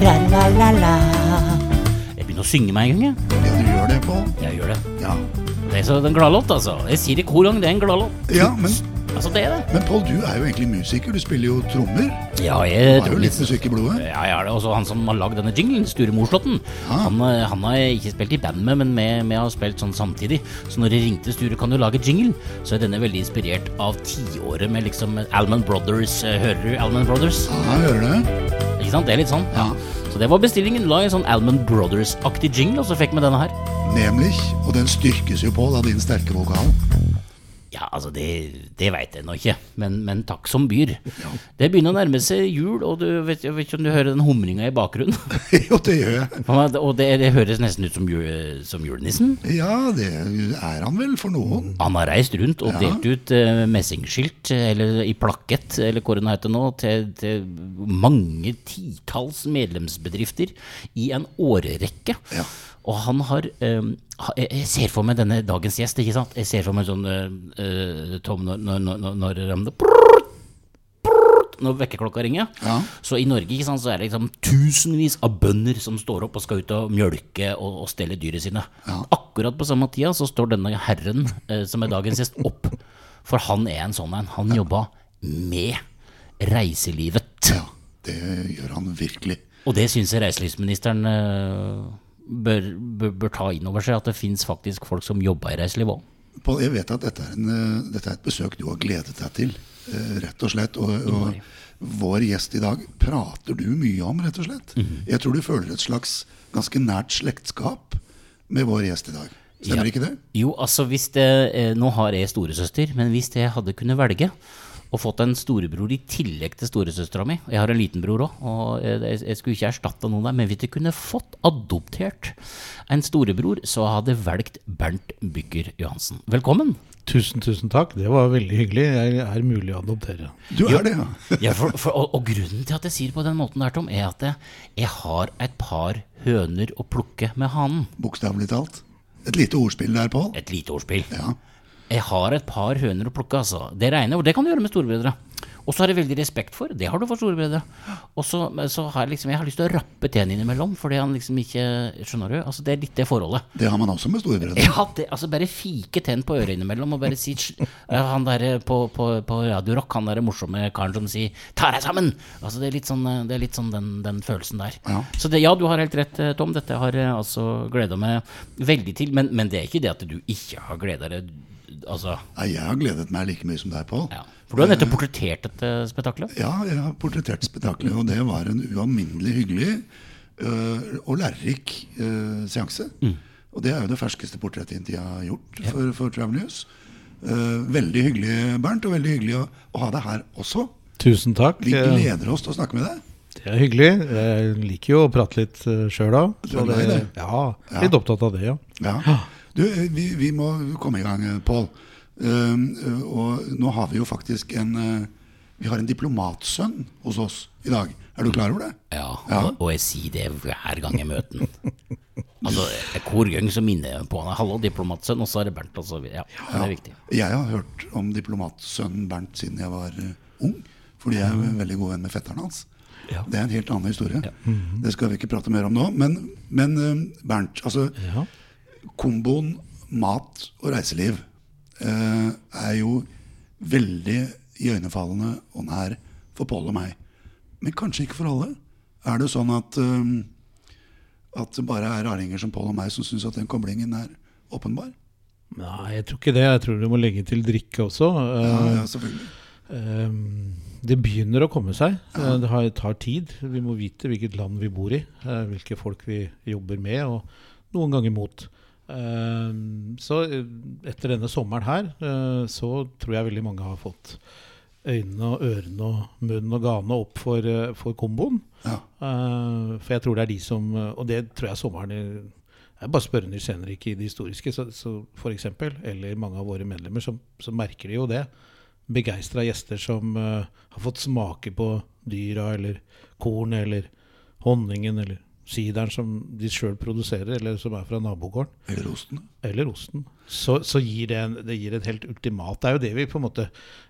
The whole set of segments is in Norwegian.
Tra-la-la-la. Jeg begynner å synge meg en gang, jeg. Ja, du gjør det, Pål. Jeg gjør det. Ja. Det er så en gladlåt, altså. Jeg sier ikke hver gang det er en gladlåt. ja, men, Altså, det det. men Pål, du er jo egentlig musiker. Du spiller jo trommer. Ja, Du har jo litt musikk i blodet. Ja, jeg er det. Også han som har lagd denne jinglen, Sture Morslåtten. Ah. Han, eh, han har jeg ikke spilt i band med, men vi har spilt sånn samtidig. Så når jeg ringte Sture, kan du lage jingle? Så er denne veldig inspirert av tiåret med liksom Alman Brothers. Eh, Hører du Alman Brothers? Ja, jeg hører det. Ikke sant? Det er litt sånn. Ja. Så det var bestillingen. La en sånn Alman Brothers-aktig jingle, og så fikk vi denne her. Nemlig. Og den styrkes jo, Pål, av din sterke vokal. Ja, altså, det, det veit jeg nå ikke, men, men takk som byr. Det begynner å nærme seg jul, og du vet, jeg vet ikke om du hører den humringa i bakgrunnen? jo, det gjør jeg. Og det, det høres nesten ut som, jul, som julenissen. Ja, det er han vel for noen. Han har reist rundt og Ja. delt ut eh, messingskilt, eller i plakett, eller hva det heter nå, til, til mange titalls medlemsbedrifter i en årrekke. Ja. Og han har eh, jeg, ser for meg denne dagens gjest, ikke sant? Jeg ser for meg sånn eh, Tom, når, når, når, når, når, når vekkerklokka ringer. Ja. Så i Norge ikke sant, så er det liksom tusenvis av bønder som står opp og skal ut og mjølke og, og stelle dyret sine. Akkurat på samme tida så står denne herren uh, som er dagens gjest, opp. For han er en sånn en. Han jobba med reiselivet. Ja, det gjør han virkelig. Og det syns jeg reiselivsministeren eh, bør, bør, bør ta inn over seg, at det fins faktisk folk som jobber i reiseliv òg. Pål, jeg vet at dette er, en, eh, dette er et besøk du har gledet deg til, eh, rett og slett. Og, og vår gjest i dag prater du mye om, rett og slett. Jeg tror du føler et slags ganske nært slektskap med vår gjest i dag. Stemmer Ja. ikke det? Jo, altså hvis det eh, Nå har jeg storesøster, men hvis jeg hadde kunnet velge og fått en storebror i tillegg til storesøstera mi Jeg har en liten bror òg, og jeg, jeg- skulle ikke erstatta noen der. Men hvis jeg kunne fått adoptert en storebror, så hadde jeg valgt Bernt Bygger Johansen. Velkommen. Tusen, tusen takk. Det var veldig hyggelig. Jeg er mulig å adoptere. Du er det, ja. Ja, for, for, og, og grunnen til at jeg sier på den måten der, Tom, er at jeg, jeg har et par høner å plukke med hanen. Bokstavelig talt. Et lite ordspill der, Pål. Et lite ordspill. Ja. Jeg har et par høner å plukke, altså. Det regner, og det kan du gjøre med storebrødre. Og så har jeg veldig respekt for, det har du for storebrødre. Og så, så har jeg liksom, jeg har lyst til å rappe til han innimellom, fordi han liksom ikke Skjønner du? Altså, det er litt det forholdet. Det har man også med storebrødre. Ja, det, altså bare fike tenn på øret innimellom og bare si Han der på, på, på Radio Rock, han der morsomme karen som sier 'ta deg sammen'! Altså Det er litt sånn, det er litt sånn den, den følelsen der. Ja. Så det, ja, du har helt rett, Tom. Dette har jeg altså gleda meg veldig til. Men, men det er ikke det at du ikke har gleda deg Altså jeg har gledet meg like mye som deg, Pål. ja. For du har nettopp portrettert dette spetakkelet? Ja, jeg har portrettert spetakkelet, og det var en ualminnelig hyggelig øh, og lærerik øh, seanse. Og det er jo det ferskeste portrettet jeg har gjort for, for Travel News. Eh, veldig hyggelig, Bernt, og veldig hyggelig å, å ha deg her også. Tusen takk. Vi Eh, gleder oss til å snakke med deg. Det er hyggelig. Jeg liker jo å prate litt sjøl òg. Du er glad i det? Ja, Ja. litt opptatt av det, ja. Ja. Du, eh, vi, vi må komme i gang, eh, Pål. Eh, og nå har vi jo faktisk en uh, Vi har en diplomatsønn hos oss i dag. Er du klar over det? Ja, Ja. Og, og jeg sier det hver gang jeg møter den. Altså, Hver gang så minner jeg på han. 'Hallo, diplomatsønn', og så er det Bernt. Altså, ja, det er viktig. Jeg har hørt om diplomatsønnen Bernt siden jeg var uh, ung. Fordi jeg er en veldig god venn med fetteren hans. Ja. Det er en helt annen historie. Det skal vi ikke prate mer om nå. Men, men Bernt, altså ja. Komboen mat og reiseliv eh, er jo veldig iøynefallende og nær for Pål og meg. Men kanskje ikke for alle. Er det sånn at, eh, at det bare er raringer som Pål og meg som syns at den koblingen er åpenbar? Nei, jeg tror ikke det. Jeg tror du må legge til drikke også. Ja, Eh, ja selvfølgelig. Ehm, det begynner å komme seg. Eh, Det tar tid. Vi må vite hvilket land vi bor i, eh, hvilke folk vi jobber med, og noen ganger mot. Ehm, så eh, etter denne sommeren her, eh, så tror jeg veldig mange har fått øynene og ørene og munnen og gane opp for, eh, for komboen. Ja. Eh, for jeg tror det er de som Og det tror jeg sommeren i- Jeg bare spør senere ikke i det historiske, så, så for eksempel, eller mange av våre medlemmer, så, så merker de jo det begeistra gjester som uh, har fått smake på dyra eller kornet eller honningen eller sideren som de sjøl produserer, eller som er fra nabogården, Eller osten. eller osten, så, så gir det, en, det gir et helt ultimat. Det er jo det vi på en måte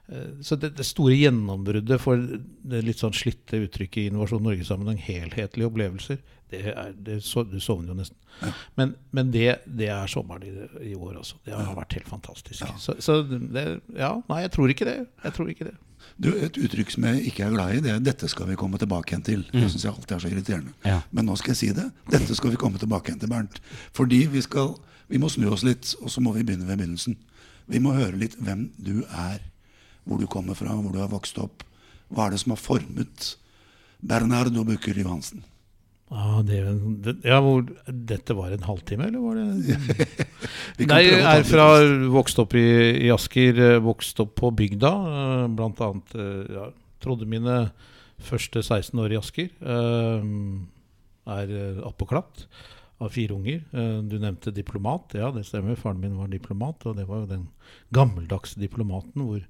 eh, Så det, det store gjennombruddet for det litt sånn slitte uttrykket i Innovasjon Norge-sammenheng, helhetlige opplevelser, det er, det, så, du sovner jo nesten. Men, men det, det er sommeren i, i år også. Det har vært helt fantastisk. Så, så det, ja, nei, jeg tror ikke det. Jeg tror ikke det. Du, Et uttrykk som jeg ikke er glad i, det er 'dette skal vi komme tilbake igjen til'. Det syns jeg alltid er så irriterende. Ja. Men nå skal jeg si det. Dette skal vi komme tilbake igjen til, Bernt. Fordi vi, skal, vi må snu oss litt, og så må vi begynne ved begynnelsen. Vi må høre litt hvem du er, hvor du kommer fra, hvor du har vokst opp. Hva er det som har formet Bernardo Bucker Johansen? Ah, det, det, ja, hvor, dette var en halvtime, eller var det Nei, jeg er fra vokst opp i, i Asker, eh, vokst opp på bygda. eh, Blant annet eh, ja, trodde mine første 16 år i Asker. Er appåklatt av fire unger. Du nevnte diplomat. Ja, det stemmer. Faren min var diplomat, og det var jo den gammeldagse diplomaten hvor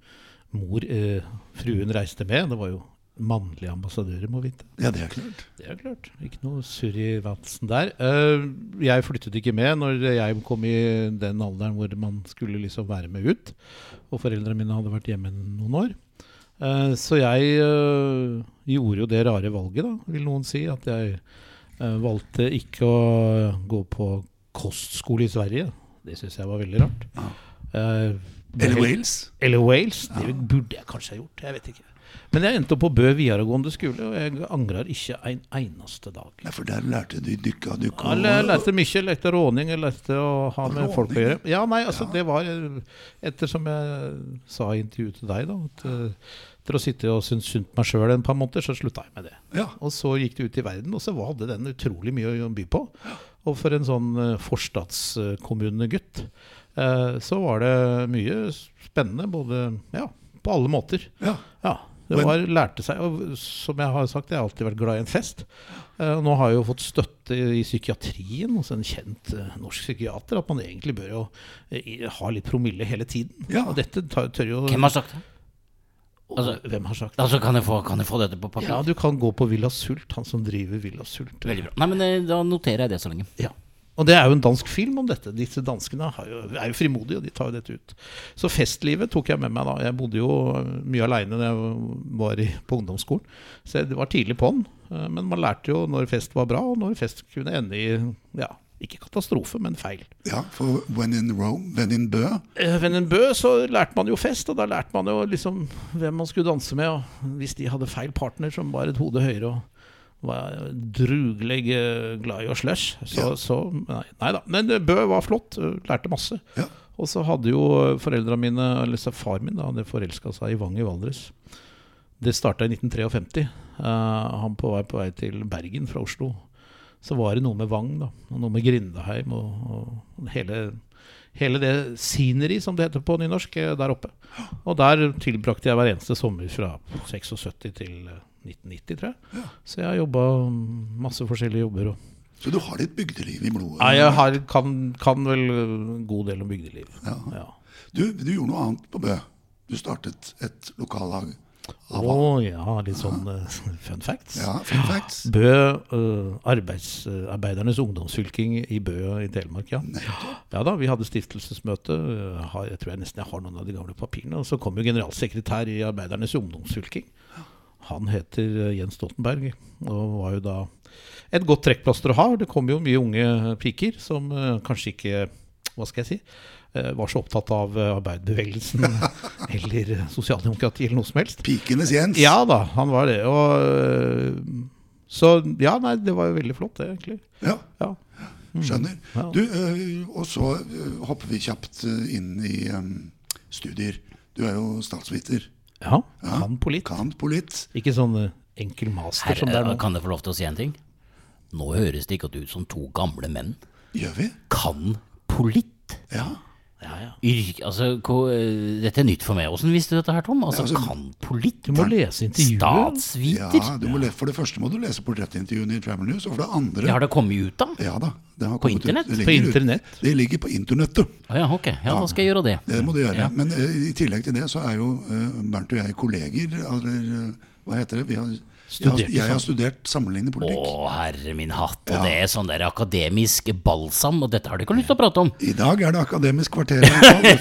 mor, eh, fruen, reiste med. Det var jo mannlige ambassadører, må vite. Ja, det er klart. Det er klart. Ikke noe surr i vatsen der. Eh, jeg flyttet ikke med når jeg kom i den alderen hvor man skulle liksom være med ut. Og foreldrene mine hadde vært hjemme noen år. Eh, så jeg eh, gjorde jo det rare valget, da, vil noen si. At jeg valgte ikke å gå på kostskole i Sverige. Det syns jeg var veldig rart. Eh, Eller Wales. eller Wales. Det burde jeg kanskje ha gjort. Jeg vet ikke. Men jeg endte opp på Bø videregående skole, og jeg angrer ikke en eneste dag. Nei, for der lærte du dykka, dykka Ja, Jeg lærte mye. Jeg lærte råning, jeg lærte å ha med Råning? folk å gjøre. Ja, nei, altså det var eh, Ettersom jeg sa i intervjuet til deg, da at eh, etter å sitte og synes synd på meg sjøl en par måneder, så slutta jeg med det. Ja. Og så gikk det ut i verden, og så hadde den utrolig mye å by på. Og for en sånn eh, forstadskommunegutt så var det mye spennende, både ja, på alle måter. ja. Ja, det Men- var, lærte seg, og som jeg har sagt, jeg har alltid vært glad i en fest. Eh, nå har jeg jo fått støtte i psykiatrien hos en kjent eh, norsk psykiater, at man egentlig bør jo eh, ha litt promille hele tiden. Ja. Og dette tar, tør jo Hvem har sagt det? Altså- Hvem har sagt det? Altså, kan jeg få, kan jeg få dette på papir? Ja, du kan gå på Villa Sult, han som driver Villa Sult. Veldig bra. Nei, men da noterer jeg det så lenge. Ja. Og det er jo en dansk film om dette. Disse danskene har jo, er jo frimodige, og de tar jo dette ut. Så festlivet tok jeg med meg da. Jeg bodde jo mye aleine da jeg var i, på ungdomsskolen. Så det var tidlig på'n. Eh, Men man lærte jo når fest var bra, og når fest kunne ende i ja, ikke katastrofe, men feil. ja, for when in Rome, when in Bø When in bø så lærte man jo fest, og da lærte man jo liksom hvem man skulle danse med. Og hvis de hadde feil partner som var et hode høyere og var drugelig eh, glad i å slush, så, Ja. så nei, nei da. Men eh, Bø var flott, eh, lærte masse. Ja. Og så hadde jo foreldra mine, eller så far min, da, hadde forelska seg i Vang i Valdres. Det starta i 1953. Uh, han på vei på vei til Bergen fra Oslo. Så var det noe med Vang, da. Og noe med Grindheim og, og hele, hele det scenery, som det heter på nynorsk, der oppe. Og der tilbrakte jeg hver eneste sommer fra 76 til 1990, tror jeg. Så jeg har jobba masse forskjellige jobber. Så du har litt bygdeliv i blodet? Nei, jeg har, kan, kan vel en god del om bygdeliv. Ja. Ja. Du, du gjorde noe annet på Bø. Du startet et lokallag. Å ja, litt sånn eh, fun facts. Ja, fun facts. Bø, uh, arbeidsarbeidernes ungdomsfylking i Bø i Telemark, ja. Ja da, vi hadde stiftelsesmøte. har- Jeg tror jeg nesten jeg har noen av de gamle papirene. Og så kom jo generalsekretær i Arbeidernes ungdomsfylking. Han heter eh, Jens Stoltenberg, og var jo da et godt trekkplaster å ha. Det kom jo mye unge piker som eh, kanskje ikke, hva skal jeg si, eh, var så opptatt av arbeiderbevegelsen eller sosialdemokrati eller noe som helst. Pikenes Jens. Ja da, han var det. Og, så ja, nei, det var jo veldig flott, det, egentlig. Ja, Ja. skjønner. Du, og så hopper vi kjapt inn i studier. Du er jo statsviter. Ja Ja, kan på. Kan på. Ikke sånn øh, enkel master som det er Herre, nå. kan jeg få lov til å si en ting? Nå høres det ikke ut som to gamle menn. Gjør vi? Kan politt. Ja. Ja, ja. Yrk, altså, hva- eh, dette er nytt for meg. Åssen visste du dette her, Tom? Altså, Ja, altså- kan politikk Du må lese intervjuet. Statsviter? ja du må for det første må du lese portrettintervjuene i Travel News, og for det andre Det har det kommet ut, da? Ja da. Det har På internett? ut. internett? Det På ligger ut- internett? Det ligger på internettet. Ah, ja, ok. Ja, da skal jeg gjøre det. Det må du gjøre. Ja. Men uh, i tillegg til det så er jo uh, Bernt og jeg kolleger. Eller, uh, Hva heter det? Vi har, Studerte jeg har sammen. studert sammenlignende politikk. Å, herre min hatt. Og Ja. det er sånn der akademisk balsam, og dette har du ikke lyst til å prate om. I dag er det akademisk kvarter.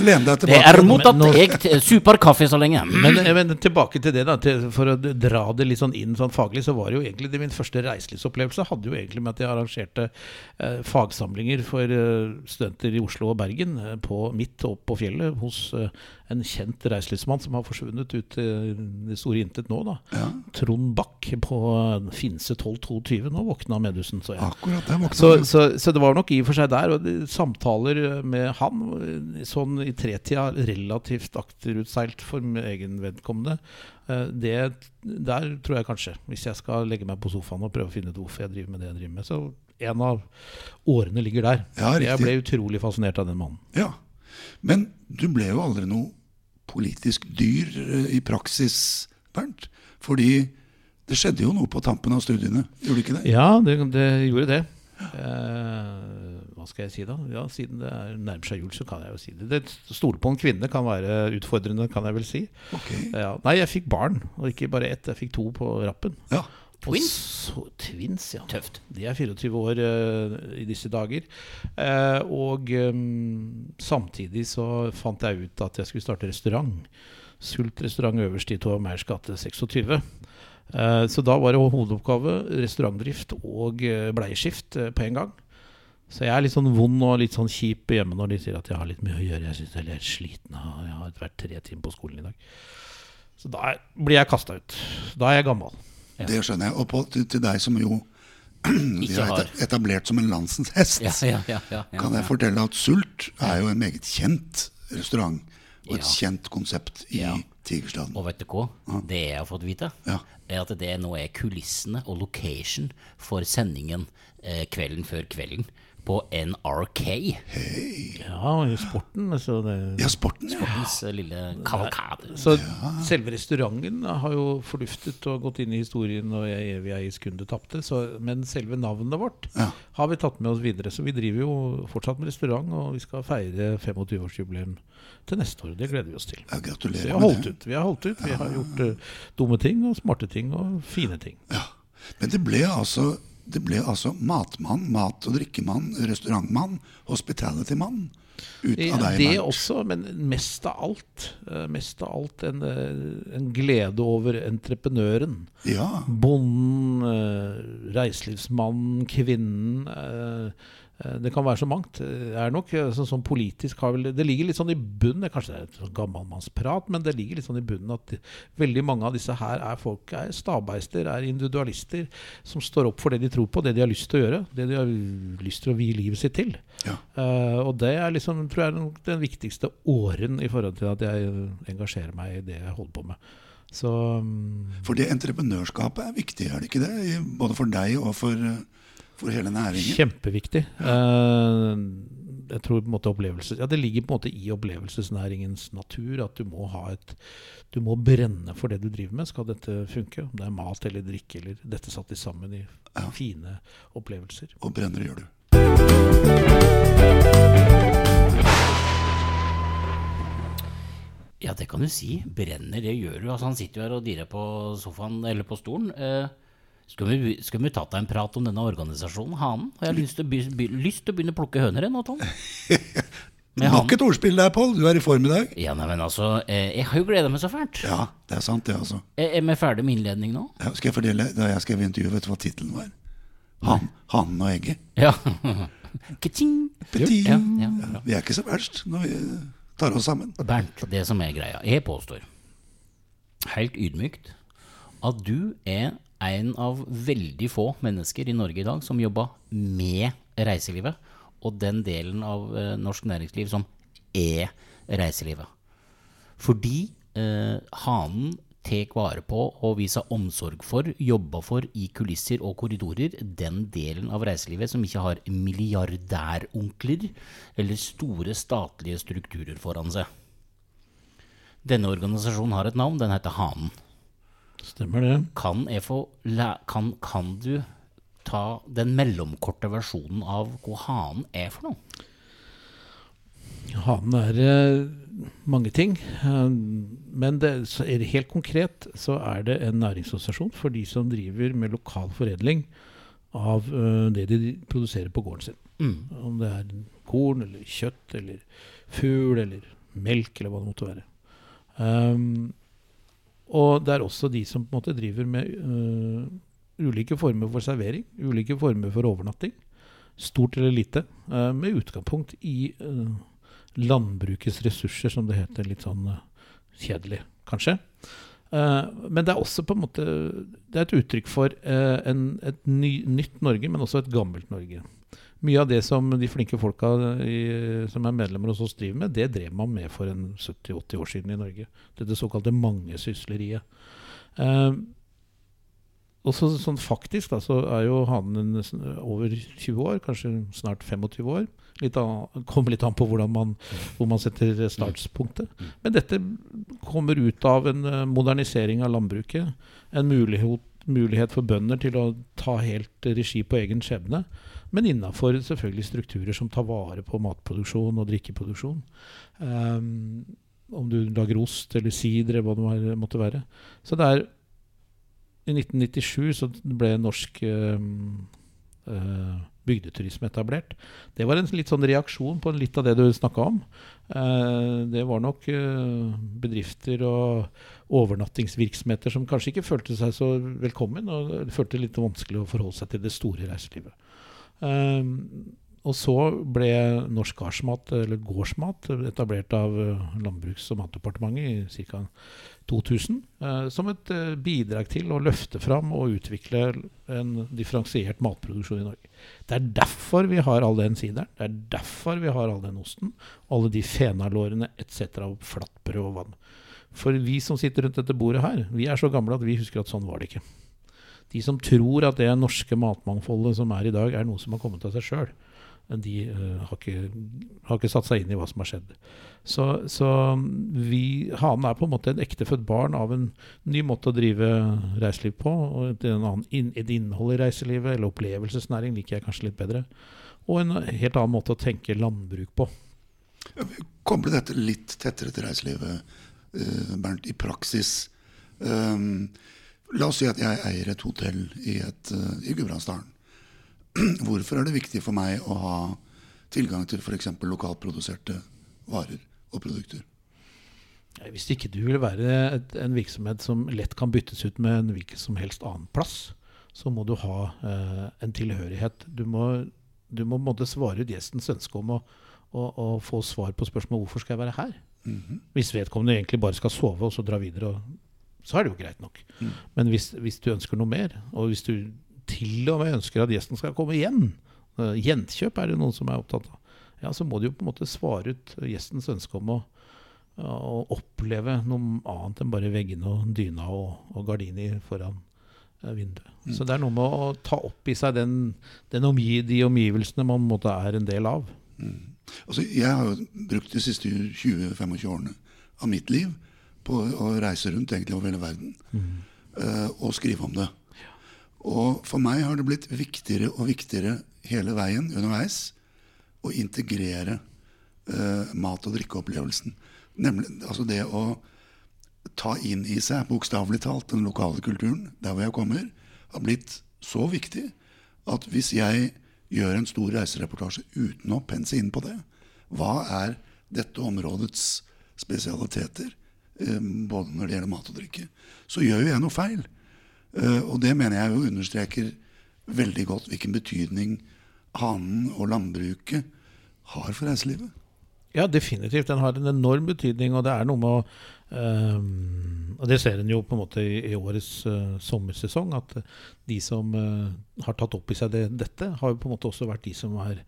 Lene deg Det er mottatt. Jeg t- super kaffe så lenge. Men, eh, men tilbake til det, da. Til, for å dra det litt sånn inn sånn faglig, så var det jo egentlig det min første reiselivsopplevelse hadde jo egentlig med at jeg arrangerte eh, fagsamlinger for eh, studenter i Oslo og Bergen eh, på midt opp på fjellet hos eh, en kjent reiselivsmann som har forsvunnet ut i det store intet nå, da. Ja, Trond Bakk på Finse 1222. Nå våkna medusen, så jeg. akkurat det våkna Så, så, så det var nok i og for seg der, og de, samtaler med han, sånn i tretida relativt akterutseilt for egen vedkommende. eh, Det, der tror jeg kanskje, hvis jeg skal legge meg på sofaen og prøve å finne ut hvorfor jeg driver med det jeg driver med, så en av årene ligger der. Ja, jeg ble utrolig fascinert av den mannen. Ja. Men du ble jo aldri noe politisk dyr eh, i praksis, Bernt. Fordi det skjedde jo noe på tampen av studiene, gjorde det ikke det? Ja, det, det gjorde det. Eh, hva skal jeg si da? Ja, Siden det er nærmer seg jul, så kan jeg jo si det. det Stole på en kvinne kan være utfordrende, kan jeg vel si. Ok. Ja. Nei, jeg fikk barn, og ikke bare ett. Jeg fikk to på rappen. Ja. Twins? Så, twins, ja. Tøft. De er 24 år uh, i disse dager. Uh, og um, samtidig så fant jeg ut at jeg skulle starte restaurant. Sult restaurant øverst i Tove Meyers gate 26. Uh, så da var det hovedoppgave restaurantdrift og eh, bleieskift eh, på en gang. Så jeg er litt sånn vond og litt sånn kjip hjemme når de sier at jeg har litt mye å gjøre. Jeg synes jeg er litt sliten. Jeg har vært tre timer på skolen i dag. Så da blir jeg kasta ut. Da er jeg gammel. Det skjønner jeg. Og på, til, til deg som jo vi har etablert som en landsens hest, Ja, ja, ja, ja, ja, kan jeg fortelle at Sult er jo en meget kjent restaurant. Og et Ja. kjent konsept i Ja. Tigerstaden. Og vet du hva? Det jeg har fått vite, Ja. er at det nå er kulissene og location for sendingen eh, kvelden før kvelden på NRK. Ja, i sporten. Altså det, Ja, sporten. Sportens ja. lille kavalkade. Så selve restauranten har jo forduftet og gått inn i historien, og jeg evig ei sekunde tapte. så- Men selve navnet vårt Ja. har vi tatt med oss videre. Så vi driver jo fortsatt med restaurant, og vi skal feire 25-årsjubileum til neste år. Det gleder vi oss til. ja Så vi har holdt ut. Vi har holdt ut. Vi har gjort uh, dumme ting og smarte ting og fine ting. Ja. Men det ble altså det ble altså matmann, mat- og drikkemann, restaurantmann, hospitality-mann ut av deg. det også, men mest av alt eh, Mest av alt en, eh, en glede over entreprenøren. Ja. Bonden, eh, reiselivsmannen, kvinnen. Eh, eh, Det kan være så mangt. Det er nok eh, sånn, sånn politisk har vel, Det ligger litt sånn i bunnen, det kanskje det er et sånn gammalmannsprat, men det ligger litt sånn i bunnen at veldig mange av disse her er folk er stabeister, er individualister, som står opp for det de tror på, det de har lyst til å gjøre. Det de har lyst til å vie livet sitt til. Ja. Uh, og det er liksom, tror jeg er den viktigste åren i forhold til at jeg engasjerer meg i det jeg holder på med. Så um, For det entreprenørskapet er viktig, er det ikke det? Både for deg og for, eh, for hele næringen. Kjempeviktig. Ja. jeg tror på en måte opplevelses... Ja, det ligger på en måte i opplevelsesnæringens natur at du må ha et Du må brenne for det du driver med, skal dette funke. Om det er mat eller drikke eller dette satt i sammen i Ja. fine opplevelser. Og brenner gjør du. Ja, det kan du si. Brenner, det gjør du. Altså, han sitter jo her og dirrer på sofaen eller på stolen. Eh, skal, vi, skal vi ta deg en prat om denne organisasjonen, Hanen? Og jeg lyst til, å be, lyst til å begynne å plukke høner nå, Tom? Nok et ordspill der, Pål. Du er i form i dag. Ja, nei, men altså, eh, jeg har jo gleda meg så fælt. Ja, det er sant, det, altså. Er vi ferdig med innledning nå? Ja, skal jeg fordele, Da jeg skrev intervjuet, vet du hva tittelen var? Han, Hanen og egget. Ja. Ka-ching! Ja, ja. Vi er ikke så verst når vi tar oss sammen. Bernt, det som er greia Jeg påstår, helt ydmykt, at du er en av veldig få mennesker i Norge i dag som jobber med reiselivet, og den delen av eh, norsk næringsliv som er reiselivet. Fordi eh, hanen tar vare på og viser omsorg for, jobber for i kulisser og korridorer, den delen av reiselivet som ikke har milliardæronkler eller store statlige strukturer foran seg. Denne organisasjonen har et navn, den heter Hanen. Stemmer det. Kan, få kan, kan du ta den mellomkorte versjonen av hva hanen er for noe? Hanen er eh, mange ting. Eh, men det, er det helt konkret så er det en næringsorganisasjon for de som driver med lokal foredling av eh, det de produserer på gården sin. Mm. Om det er korn eller kjøtt eller fugl eller melk eller hva det måtte være. Um, og det er også de som på en måte driver med uh, ulike former for servering, ulike former for overnatting. Stort eller lite. uh, med utgangspunkt i uh, landbrukets ressurser, som det heter. Litt sånn kjedelig, kanskje. Men det er også på en måte Det er et uttrykk for en, et ny, nytt Norge, men også et gammelt Norge. Mye av det som de flinke folka i, som er medlemmer hos oss driver med, det drev man med for en 70-80 år siden i Norge. Dette såkalte mangesysleriet. Eh, og så, sånn faktisk da, så er jo hanen over 20 år, kanskje snart 25 år. Litt an, kommer litt an på man, hvor man setter startspunktet. Men dette kommer ut av en eh, modernisering av landbruket. En mulighet, mulighet for bønder til å ta helt regi på egen skjebne. Men innafor selvfølgelig strukturer som tar vare på matproduksjon og drikkeproduksjon. Um, om du lager ost eller sider eller hva det måtte være. Så det er I 1997 så ble norsk um, uh, bygdeturisme etablert. Det var en litt sånn reaksjon på litt av det du snakka om. Eh, det var nok eh, bedrifter og overnattingsvirksomheter som kanskje ikke følte seg så velkommen, og følte det litt vanskelig å forholde seg til det store reiselivet. Eh, og så ble Norsk Gardsmat, eller Gårdsmat, etablert av eh, Landbruks- og matdepartementet i ca. 2000, eh, som et eh, bidrag til å løfte fram og utvikle en differensiert matproduksjon i Norge. Det er derfor vi har all den sideren, det er derfor vi har all den osten, alle de fenalårene etc. og flatbrød og vann. For vi som sitter rundt dette bordet her, vi er så gamle at vi husker at sånn var det ikke. De som tror at det norske matmangfoldet som er i dag, er noe som har kommet av seg sjøl, de uh, har, ikke, har ikke satt seg inn i hva som har skjedd. Så, så vi, hanen er på en måte et ektefødt barn av en ny måte å drive reiseliv på. og Et, inn- et innhold i reiselivet, eller opplevelsesnæring, liker jeg kanskje litt bedre. Og en helt annen måte å tenke landbruk på. Koble dette litt tettere til reiselivet, eh, Bernt, i praksis. Um, la oss si at jeg eier et hotell i, et, eh, i Gudbrandsdalen. Hvorfor er det viktig for meg å ha tilgang til f.eks. lokalproduserte varer og produkter? Hvis ikke du vil være et, en virksomhet som lett kan byttes ut med en hvilken som helst annen plass, så må du ha eh, en tilhørighet. Du må, du må måtte svare ut gjestens ønske om å, å, å få svar på spørsmålet hvorfor skal jeg være her. Mhm. Hvis vedkommende egentlig bare skal sove og så dra videre, og, så er det jo greit nok. Mm. Men hvis, hvis du ønsker noe mer, og hvis du til og med ønsker at gjesten skal komme igjen, uh, gjenkjøp er det noen som er opptatt av, ja, så må du jo på en måte svare ut gjestens ønske om å, å oppleve noe annet enn bare veggene og dyna og, og gardiner foran eh, vinduet. Mm. Så det er noe med å ta opp i seg den, den omgi, de omgivelsene man måtte er en del av. Mm. Altså, jeg har brukt de siste 20-25 årene av mitt liv på å reise rundt egentlig over hele verden eh, og skrive om det. Og for meg har det blitt viktigere og viktigere hele veien underveis å integrere uh, mat- og drikkeopplevelsen. Nemlig altså det å ta inn i seg, bokstavelig talt, den lokale kulturen der hvor jeg kommer, har blitt så viktig at hvis jeg gjør en stor reisereportasje uten å pense inn på det, hva er dette områdets spesialiteter, både når det gjelder mat og drikke, så gjør jo jeg noe feil. Eh, og det mener jeg jo understreker veldig godt hvilken betydning hanen og landbruket har for reiselivet. Ja, definitivt. Den har en enorm betydning, og det er noe med å ehm, Og det ser en jo på en måte i, i årets uh, sommersesong, at eh, de som uh, har tatt opp i seg det, dette, har jo på en måte også vært de som har eh,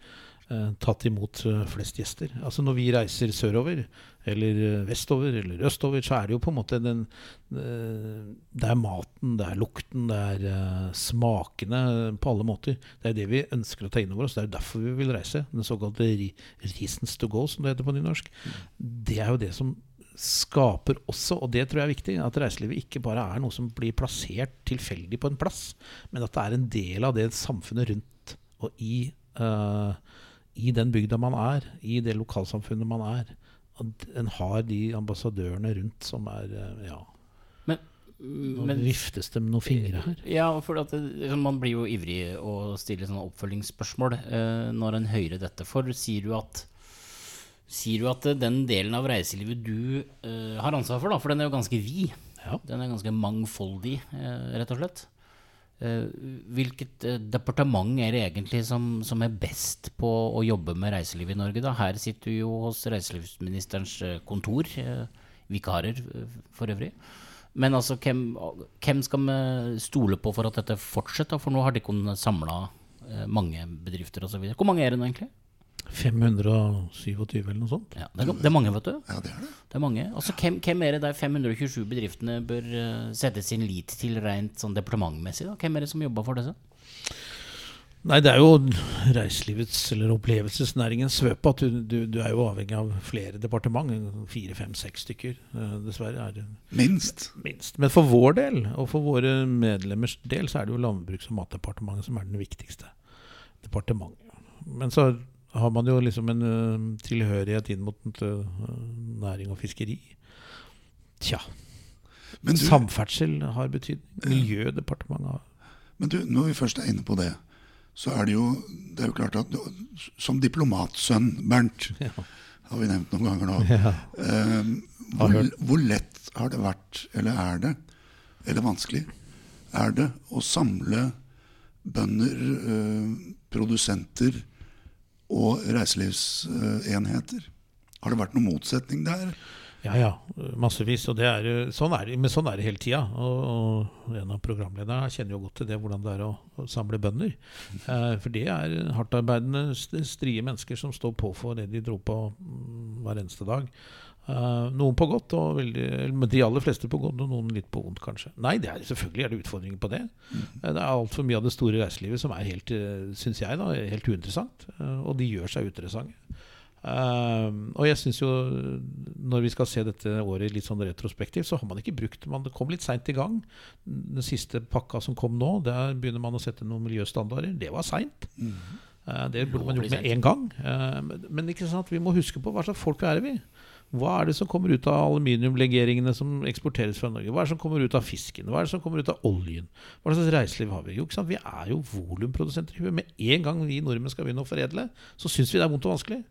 tatt imot eh, flest gjester. Altså Når vi reiser sørover, eller eh, vestover, eller østover, så er det jo på en måte den eh, Det er maten, det er lukten, det er eh, smakene på alle måter. Det er det vi ønsker å ta inn over oss. Det er derfor vi vil reise. Den såkalte 'reasons to go', som det heter på nynorsk. Det er jo det som skaper også, og det tror jeg er viktig, at reiselivet ikke bare er noe som blir plassert tilfeldig på en plass, men at det er en del av det samfunnet rundt og i, eh, i den bygda man er, i det lokalsamfunnet man er. at en har de ambassadørene rundt som er eh, Ja, Men, nå men viftes det med noen fingre her. Ja, for at det, liksom, man blir jo ivrig og stiller sånne oppfølgingsspørsmål eh, når en hører dette. For sier du at Sier du at eh, den delen av reiselivet du eh, har ansvar for, da, for den er jo ganske vid, Ja. den er ganske mangfoldig, eh, rett og slett. Eh, hvilket eh, departement er det egentlig som, som er best på å jobbe med reiseliv i Norge? da? Her sitter du jo hos reiselivsministerens eh, kontor, vikarer for øvrig. Men altså, hvem, hvem skal vi stole på for at dette fortsetter? For nå har de samla eh, mange bedrifter osv. Hvor mange er det nå egentlig? 527 eller noe sånt. Ja, det, er, det er mange, vet du. Ja, det er det. Det er mange. Altså, hvem, hvem er det der 527 bedriftene bør uh, sette sin lit til rent sånn departementmessig? da? Hvem er det som jobber for disse? Nei, det er jo reiselivets eller opplevelsesnæringens svøpe at du, du, du er jo avhengig av flere departement. Fire, fem, seks stykker, eh, dessverre. er det Minst. minst. Men for vår del, og for våre medlemmers del, så er det jo Landbruks- og matdepartementet som er den viktigste departementet. Men så har man jo liksom en tilhørighet inn mot ø, næring og fiskeri. Tja. Men du, Samferdsel har betydning. Miljødepartementet har men du, når vi først er inne på det, så er det jo, det er jo klart at du, som diplomatsønn, Bernt, Ja. har vi nevnt noen ganger nå, Ja. eh, hvor, hvor lett har det vært, eller er det, eller vanskelig, er det å samle bønder, produsenter og reiselivsenheter? Har det vært noen motsetning der? Ja, ja, massevis. Og er, sånn er, men sånn er det hele tida. Og, og en av programlederne kjenner jo godt til det, hvordan det er å, å samle bønder. Eh, for det er hardtarbeidende, st- strie mennesker som står på for det de dro på mm, hver eneste dag. Eh, noen på godt, og veldig, de aller fleste på godt, og noen litt på vondt, kanskje. Nei, det er, selvfølgelig er det utfordringer på det. Eh, det er altfor mye av det store reiselivet som er helt, syns jeg, da, helt uinteressant. Uh, og de gjør seg uinteressante. Og jeg synes jo Når vi skal se dette året litt sånn retrospektivt, så har man ikke brukt man, kom litt seint i gang. Den siste pakka som kom nå, der begynner man å sette noen miljøstandarder. Det var seint. Eh, det burde man gjort med en gang. Eh, men, ikke sant, vi må huske på hva slags folk er vi. Hva er det som kommer ut av aluminiumlegeringene som eksporteres fra Norge? Hva er det som kommer ut av fisken? Hva er det som kommer ut av oljen? Hva slags reiseliv har vi? Jo? Vi er jo volumprodusenter. i huet. Med en gang vi nordmenn skal begynne å foredle, så syns vi det er vondt og vanskelig.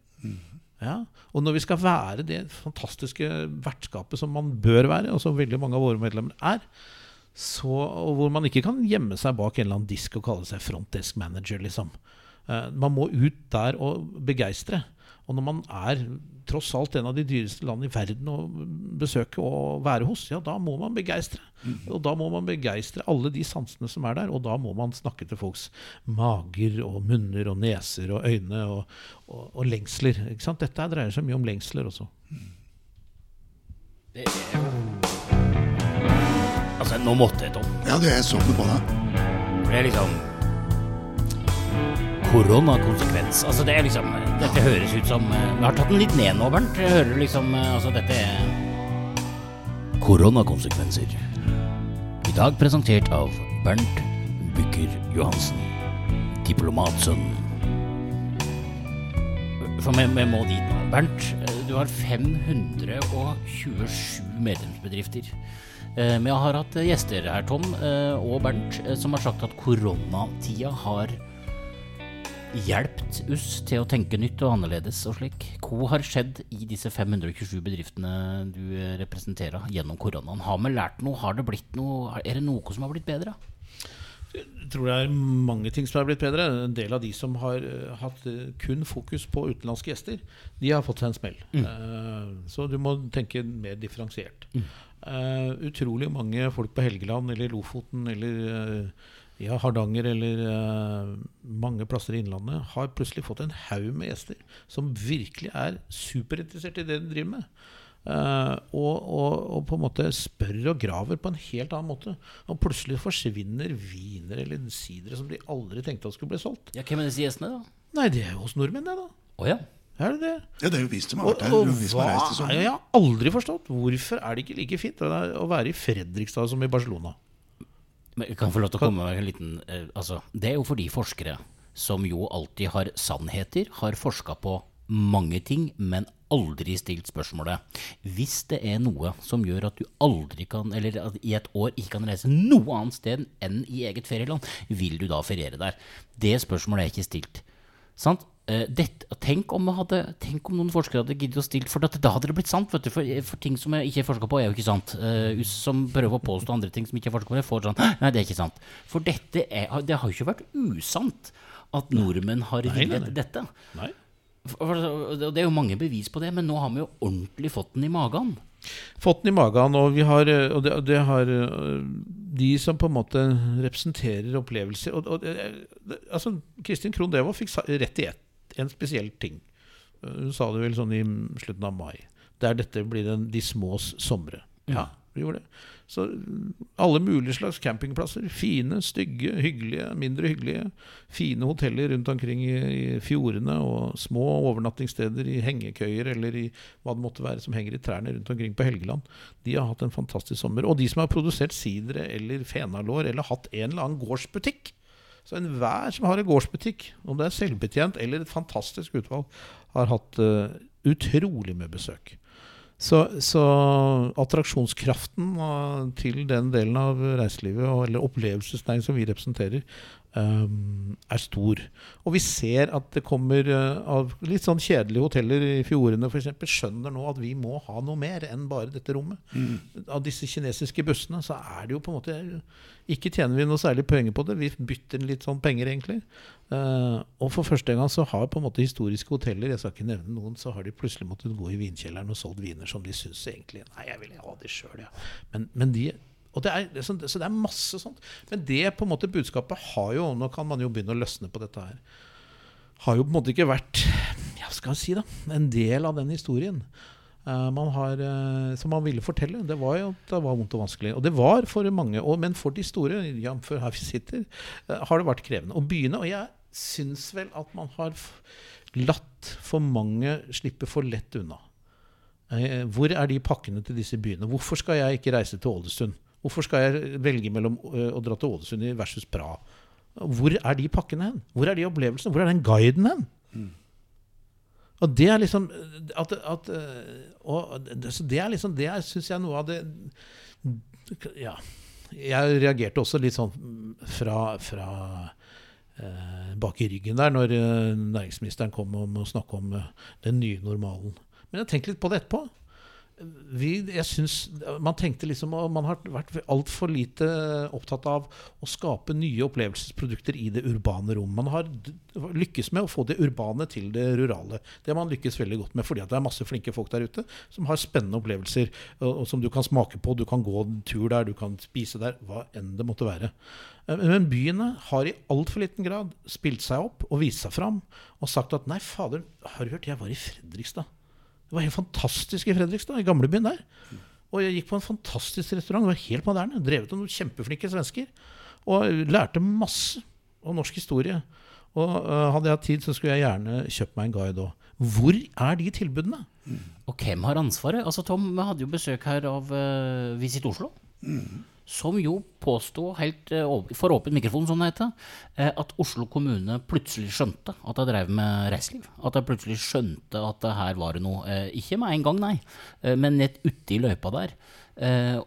Ja, Og når vi skal være det fantastiske vertskapet som man bør være, og som veldig mange av våre medlemmer er, så, og hvor man ikke kan gjemme seg bak en eller annen disk og kalle seg front desk manager, liksom. Eh, man må ut der og begeistre. Og når man er tross alt en av de dyreste landene i verden å besøke og være hos, ja, da må man begeistre. Og da må man begeistre alle de sansene som er der, og da må man snakke til folks mager og munner og neser og øyne og, og, og lengsler. Ikke sant? Dette dreier seg mye om lengsler også. Det er jo Altså, nå måtte jeg, Tom. Ja, det jeg så det på deg. Det er liksom Koronakonsekvens. Altså, det er liksom Dette høres ut som eh, Vi har tatt den litt ned nå, Bernt. Hører liksom eh, Altså, dette er Koronakonsekvenser. I dag presentert av Bernt Bykker Johansen. Diplomatsønn. For vi, må dit nå. Bernt, eh, du har 527 medlemsbedrifter. Vi har hatt gjester her, Tom og Bernt, som har sagt at koronatida har hjulpet oss til å tenke nytt og annerledes og slik. Hva har skjedd i disse 527 bedriftene du eh, representerer gjennom koronaen? Har vi lært noe? Har det blitt noe? Er det noe som har blitt bedre? Jeg tror det er mange ting som er blitt bedre. En del av de som har eh, hatt eh, kun fokus på utenlandske gjester, de har fått seg en smell. Mm. så du må tenke mer differensiert. Mm. utrolig mange folk på Helgeland eller Lofoten eller ja, Hardanger eller uh, mange plasser i Innlandet har plutselig fått en haug med gjester som virkelig er superinteressert i det de driver med. Uh, og, og, og på en måte spør og graver på en helt annen måte. Og plutselig forsvinner viner eller sidere som de aldri tenkte at skulle bli solgt. Ja, Hvem er disse gjestene, da? Nei, det er jo hos nordmenn, det, da. Oh, ja. Er det det? Ja, det er jo vi som har vært her. og som hva har er jeg har aldri forstått? Hvorfor er det ikke like fint å være i Fredrikstad som i Barcelona? Men jeg kan få lov til å komme med en liten eh, Altså, det er jo fordi forskere, som jo alltid har sannheter, har forska på mange ting, men aldri stilt spørsmålet Hvis det er noe som gjør at du aldri kan, eller at i et år ikke kan reise noe annet sted enn i eget ferieland, vil du da feriere der? Det spørsmålet er ikke stilt. Sant? Eh, dette, tenk, om hadde, tenk, om noen forskere hadde giddet å stille For dette, da hadde det blitt sant. Du, for, for, ting som jeg ikke har forska på, er jo ikke sant. Uh, som prøver å påstå andre ting som ikke er forska på, jeg får sånn Nei, det er ikke sant. For dette er, det har jo ikke vært usant at nordmenn har villet dette. Nei. For, det er jo mange bevis på det, men nå har vi jo ordentlig fått den i magen. Fått den i magen, og vi har, og det, det har de som på en måte representerer opplevelser og, og, altså, Kristin Krohn Devold fikk rett i ett en spesiell ting. Hun sa det vel sånn i slutten av mai. Der dette blir en de smås somre. Ja, vi gjorde det. Så alle mulige slags campingplasser. Fine, stygge, hyggelige, mindre hyggelige. Fine hoteller rundt omkring i, i fjordene, og små overnattingssteder i hengekøyer eller i hva det måtte være som henger i trærne rundt omkring på Helgeland. De har hatt en fantastisk sommer. Og de som har produsert sidere eller fenalår eller hatt en eller annen gårdsbutikk, så enhver som har en gårdsbutikk, om det er selvbetjent eller et fantastisk utvalg, har hatt uh, utrolig med besøk. Så, så attraksjonskraften uh, til den delen av reiselivet, eller opplevelsesnæringen som vi representerer, er stor. Og vi ser at det kommer uh, av litt sånn kjedelige hoteller i fjordene f.eks. skjønner nå at vi må ha noe mer enn bare dette rommet. Mm. Av disse kinesiske bussene så er det jo på en måte ikke tjener vi noe særlig penger på det. Vi bytter litt sånn penger, egentlig. Uh, og for første gang så har på en måte historiske hoteller jeg skal ikke nevne noen, så har de plutselig måttet gå i vinkjelleren og solgt viner som de syns egentlig Nei, jeg vil ha de sjøl, ja. Men, men de og det er, så det er masse sånt. Men det på en måte budskapet har jo Nå kan man jo begynne å løsne på dette her. Har jo på en måte ikke vært ja, skal jeg si da, en del av den historien. Uh, man har, uh, som man ville fortelle. Det var jo det var vondt og vanskelig. Og det var for mange. Og, men for de store, jf. her vi sitter, uh, har det vært krevende å begynne. Og jeg syns vel at man har latt for mange slippe for lett unna. Hvor er de pakkene til disse byene? Hvorfor skal jeg ikke reise til Ålesund? Hvorfor skal jeg velge mellom å dra til Ålesund versus Praha? Hvor er de pakkene hen? Hvor er de opplevelsene? Hvor er den guiden hen? Mm. Og det er liksom at, at, og, Det er liksom Det syns jeg noe av det Ja. Jeg reagerte også litt sånn fra, fra eh, bak i ryggen der når eh, næringsministeren kom om å snakke om eh, den nye normalen. Men jeg tenkte litt på det etterpå vi, jeg synes, Man tenkte liksom Man har vært altfor lite opptatt av å skape nye opplevelsesprodukter i det urbane rom. Man har lykkes med å få det urbane til det rurale. Det har man lykkes veldig godt med, fordi det er masse flinke folk der ute som har spennende opplevelser og, og som du kan smake på. Du kan gå en tur der, du kan spise der, hva enn det måtte være. Eh, men byene har i altfor liten grad spilt seg opp og vist seg fram og sagt at nei, fader, har du hørt, jeg var i Fredrikstad. Det var helt fantastisk i Fredrikstad, i gamlebyen der. Og jeg gikk på en fantastisk restaurant. Det var helt moderne. Drevet av noen kjempeflinke svensker. Og lærte masse om norsk historie. Og uh, hadde jeg hatt tid, så skulle jeg gjerne kjøpt meg en guide òg. Hvor er de tilbudene? Mm. Og hvem har ansvaret? Altså Tom, vi hadde jo besøk her av uh, Visit Oslo. Mm som jo påsto, helt eh, for åpen mikrofon, som det heter, eh, at Oslo kommune plutselig skjønte at jeg drev med reiseliv. At jeg plutselig skjønte at det her var det noe. Eh, ikke med en gang, nei, men nett uti løypa der.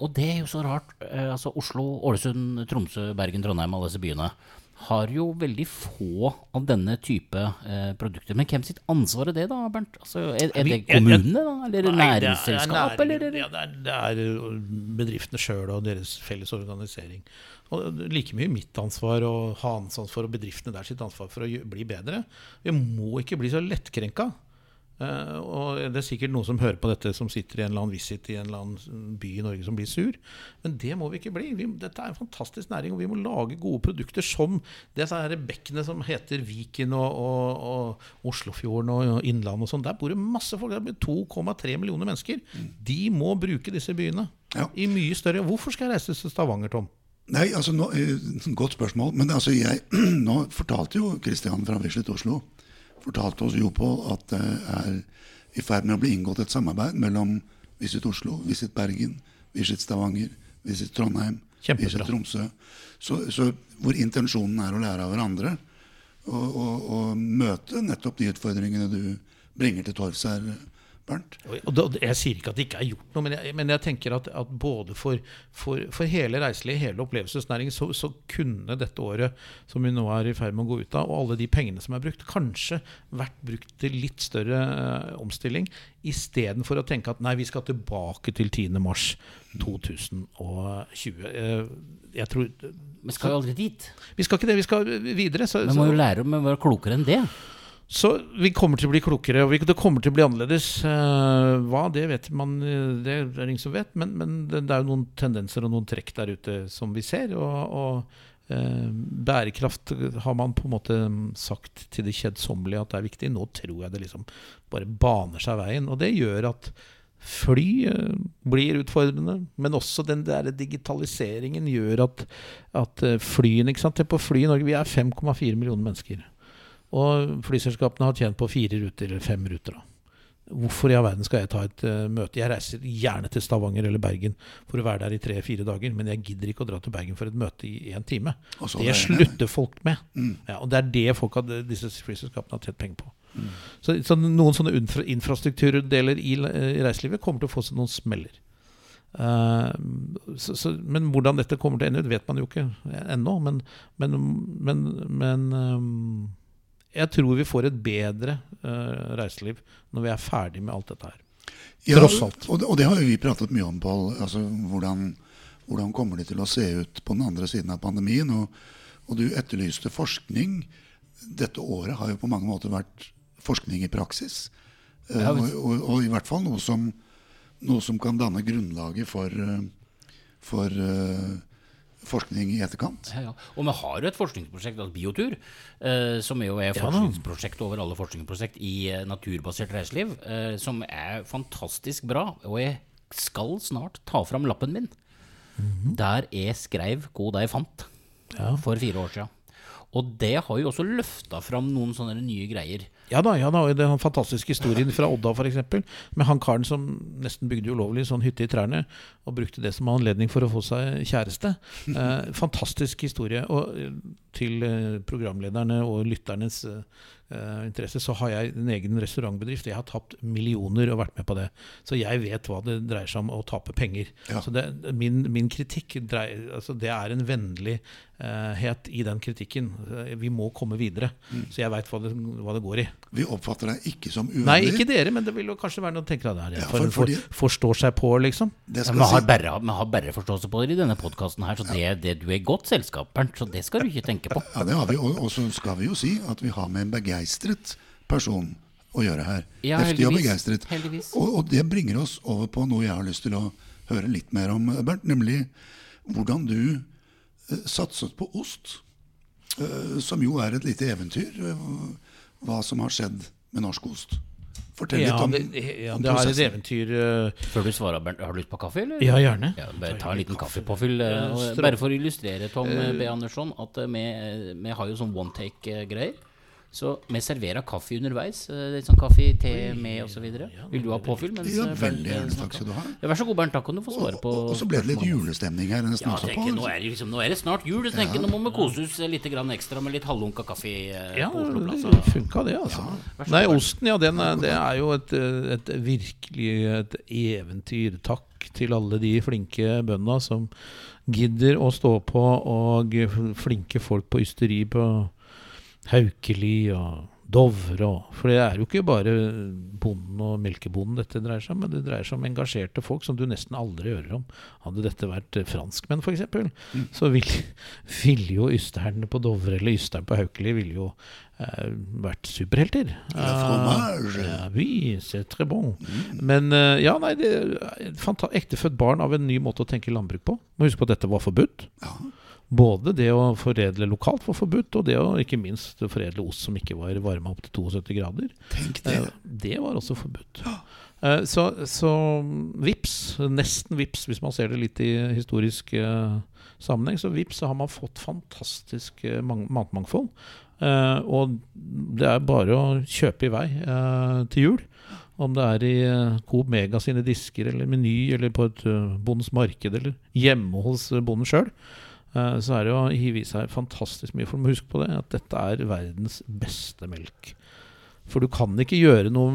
Og det er jo så rart. Altså Oslo, Ålesund, Tromsø, Bergen, Trondheim, alle disse byene har jo veldig få av denne type eh, produkter. Men hvem sitt ansvar er det, da, Bernt? Altså, er, er, det kommunene, da? Eller nei, næringsselskap? Det er, eller? Ja, det, er, det er bedriftene sjøl og deres felles organisering. Og like mye mitt ansvar og hans ansvar og bedriftene der sitt ansvar for å bli bedre. Vi må ikke bli så lettkrenka. Uh, og Det er sikkert noen som hører på dette, som sitter i en eller annen visit i en eller annen by i Norge som blir sur. Men det må vi ikke bli. Vi, dette er en fantastisk næring, og vi må lage gode produkter som disse her bekkene som heter Viken og, og, og Oslofjorden og Innlandet og sånn. Der bor det masse folk. Det bor 2,3 millioner mennesker. De må bruke disse byene ja. i mye større Hvorfor skal jeg reise til Stavanger, Tom? Nei, altså, nå, eh, Godt spørsmål. Men altså, jeg, nå fortalte jo Kristian fra Bislett Oslo fortalte oss jo på at det er i ferd med å bli inngått et samarbeid mellom Visit Oslo, Visit Bergen, Visit Stavanger, Visit Trondheim, Kjempebra. Visit Tromsø. Så, så, hvor intensjonen er å lære av hverandre og, og, og, møte nettopp de utfordringene du bringer til torgs her, Bernt. Og da- Jeg sier ikke at det ikke er gjort noe, men jeg, men jeg tenker at, at både for, for, for hele reiselivet, hele opplevelsesnæringen, så, så kunne dette året som vi nå er i ferd med å gå ut av, og alle de pengene som er brukt, kanskje vært brukt til litt større eh, omstilling, istedenfor å tenke at nei, vi skal tilbake til 10. mars 2020. Eh, jeg tror Vi skal jo aldri dit. Vi skal ikke det, vi skal videre. Så, Vi må jo lære om å være klokere enn det. Så vi kommer til å bli klokere, og det kommer til å bli annerledes. Eh, hva, det vet man Det er ingen som vet, men, men det, er jo noen tendenser og noen trekk der ute som vi ser. Og, og eh, bærekraft har man på en måte sagt til det kjedsommelige at det er viktig. Nå tror jeg det liksom bare baner seg veien. Og det gjør at fly eh, blir utfordrende, men også den der digitaliseringen gjør at, at flyene ikke sant? På fly i Norge vi er 5,4 millioner mennesker. Og flyselskapene har tjent på fire ruter, eller fem ruter. da. Hvorfor i all verden skal jeg ta et uh, møte? Jeg reiser gjerne til Stavanger eller Bergen for å være der i tre-fire dager, men jeg gidder ikke å dra til Bergen for et møte i én time. Og Det det- slutter folk med. Mm. Ja, og det er det folk hadde, disse flyselskapene har tjent penger på. Så, så noen sånne infra infrastrukturdeler i, i reiselivet kommer til å få seg noen smeller. Uh, så, så, men hvordan dette kommer til å ende ut, vet man jo ikke ennå. Men, men, men, men eh, jeg tror vi får et bedre uh, reiseliv når vi er ferdig med alt dette her. Tross alt. Og det, og det har jo vi pratet mye om, Pål. Altså, hvordan, hvordan kommer det til å se ut på den andre siden av pandemien? Og, og du etterlyste forskning. Dette året har jo på mange måter vært forskning i praksis. Uh, og, og, i hvert fall noe som, noe som kan danne grunnlaget for, uh, for eh, forskning i etterkant. Ja, ja. Og vi har jo et forskningsprosjekt, altså Biotur, eh, som jo er Ja da. forskningsprosjekt over alle forskningsprosjekt i eh, naturbasert reiseliv, eh, som er fantastisk bra. Og jeg skal snart ta fram lappen min, der jeg skrev hvor de fant Ja. for fire år siden. Og det har jo også løfta fram noen sånne nye greier. Ja da, ja da, den fantastiske historien fra Odda f.eks. Med han karen som nesten bygde ulovlig sånn hytte i trærne, og brukte det som anledning for å få seg kjæreste. Eh, fantastisk historie. Og eh, til eh, programlederne og lytternes eh, interesse, så har jeg en egen restaurantbedrift. Jeg har tapt millioner og vært med på det. Så jeg vet hva det dreier seg om å tape penger. Ja. Så det, min, min kritikk dreier, altså det er en vennlighet i den kritikken. Eh, Vi må komme videre. Så jeg veit hva, det- hva det går i. Vi oppfatter deg ikke som uvennlig. Nei, ikke dere, men det vil jo kanskje være noen tenker der. Ja, for, for- for, forstår seg på, liksom. Det Ja, vi, har bare, vi har bare forståelse på dere i denne podkasten her, så det, det, du er godt selskap, Bernt. Så det skal du ikke tenke på. Ja, det har vi. Og, og så skal vi jo si at vi har med en begeistret person å gjøre her. Ja, Heftig og begeistret. Heldigvis. Og, og det bringer oss over på noe jeg har lyst til å høre litt mer om, Bernt. Nemlig hvordan du eh, satset på ost. eh, som jo er et lite eventyr. eh, hva som har skjedd med norsk ost. Fortell Ja, litt om, det, ja, om det er et eventyr uh, Før du svarer, Bernt, har du lyst på kaffe, eller? Ja, gjerne. Ja, bare ta en liten kaffepåfyll. eh, Ja, strå- Bare for å illustrere, Tom uh, B. Andersson, at eh, vi, eh, vi har jo sånn one take-greier. Så vi serverer kaffe underveis. eh, Litt sånn kaffe, te med osv. Vil du ha påfyll? Mens Ja, eh, veldig eh, gjerne. Takk skal du ha. Ja, vær så god, Bernt. Takk kan du få svare på og, og så ble det litt julestemning her nesten Ja, også tenker, nå, er det liksom, nå er det snart jul. Jeg tenker, Nå må vi kose oss litt grann ekstra med litt halvlunka kaffe eh, Ja, på Oslo det funka det, altså. Ja. Nei, osten, ja, den er, det er jo et, et virkelig et eventyr. Takk til alle de flinke bøndene som gidder å stå på, og flinke folk på ysteri på Haukeli og Dovre og For det er jo ikke bare bonden og melkebonden dette dreier seg om, men det dreier seg om engasjerte folk som du nesten aldri hører om. Hadde dette vært eh, franskmenn, f.eks., mm. så ville vil jo ysterne på Dovre eller ysteren på Haukeli ville jo eh, vært superhelter. La fromage. Ja, oui, c'est très bon. Men uh, ja, nei, det er ektefødt barn av en ny måte å tenke landbruk på. Må huske på at dette var forbudt. Ja. Både det å foredle lokalt var forbudt, og det å ikke minst foredle ost som ikke var varma opp til 72 grader. Tenk det. Eh, Det var også forbudt. Eh, Så, så vips, nesten vips, hvis man ser det litt i historisk eh, sammenheng, så vips så har man fått fantastisk matmangfold. Og det er bare å kjøpe i vei til jul. Om det er i Coop Mega sine disker, eller Meny, eller på et bondens marked, eller hjemme hos bonden sjøl. Eh, så er det å hive i seg fantastisk mye. For du må huske på det, at dette er verdens beste melk. For du kan ikke gjøre noe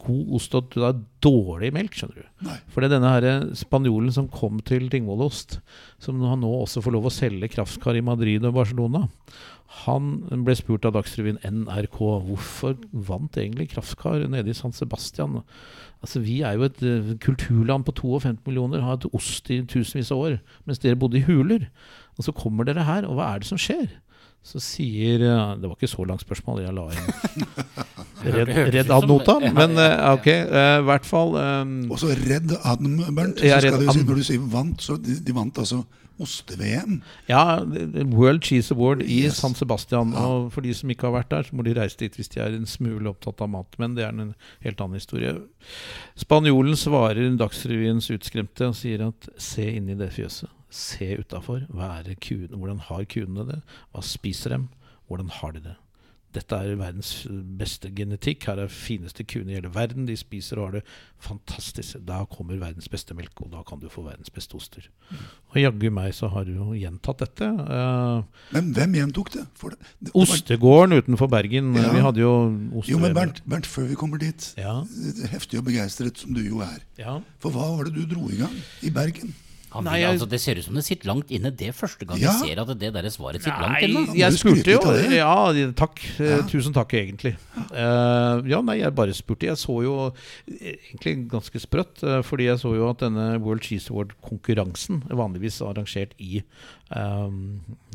god ost at du har dårlig melk, skjønner du. Nei. For det er denne her spanjolen som kom til Tingvollost, som han nå også får lov å selge kraftkar i Madrid og Barcelona, han ble spurt av Dagsrevyen NRK hvorfor vant egentlig Kraftkar nede i San Sebastian. Altså Vi er jo et eh, kulturland på 52 millioner, har hatt ost i tusenvis av år, mens dere bodde i huler. Og så kommer dere her, og hva er det som skjer? Så sier eh, Det var ikke så langt spørsmål, jeg la inn Redd, redd ad notam. Men eh, ok, eh, i hvert fall um, Og så redd adm, Bernt. Så skal du si, når du sier vant, så de, de vant altså oste-VM. Ja, World Cheese Award i Yes. San Sebastian. Ja. Og for de som ikke har vært der, så må de reise dit hvis de er en smule opptatt av mat. Men det er en helt annen historie. Spanjolen svarer Dagsrevyens utskremte og sier at se inn i det fjøset. Se utafor. Hvordan har kuene det? Hva spiser dem? Hvordan har de det? Dette er verdens beste genetikk. Her er fineste kuene i hele verden. De spiser og har det fantastisk. Da kommer verdens beste melk, og da kan du få verdens beste oster. Og jaggu meg så har du jo gjentatt dette. Uh, Men hvem gjentok det? Det, det, Ostegården utenfor Bergen. Ja. Vi hadde jo Jo, men. Bernt, Bernt, før vi kommer dit, Ja, heftig og begeistret som du jo er, ja. for hva var det du dro i gang i Bergen? Han Nei, jeg- altså, det ser ut som det sitter langt inne. Det er første gang Ja. jeg ser at det der svaret sitter langt Nei, inne. jeg spurte jo. Ja, takk. Eh, Ja. Tusen takk, egentlig. Uh, ja, nei, jeg bare spurte. Jeg så jo eh, egentlig ganske sprøtt, uh, fordi jeg så jo at denne World Cheese Award-konkurransen, vanligvis arrangert i eh,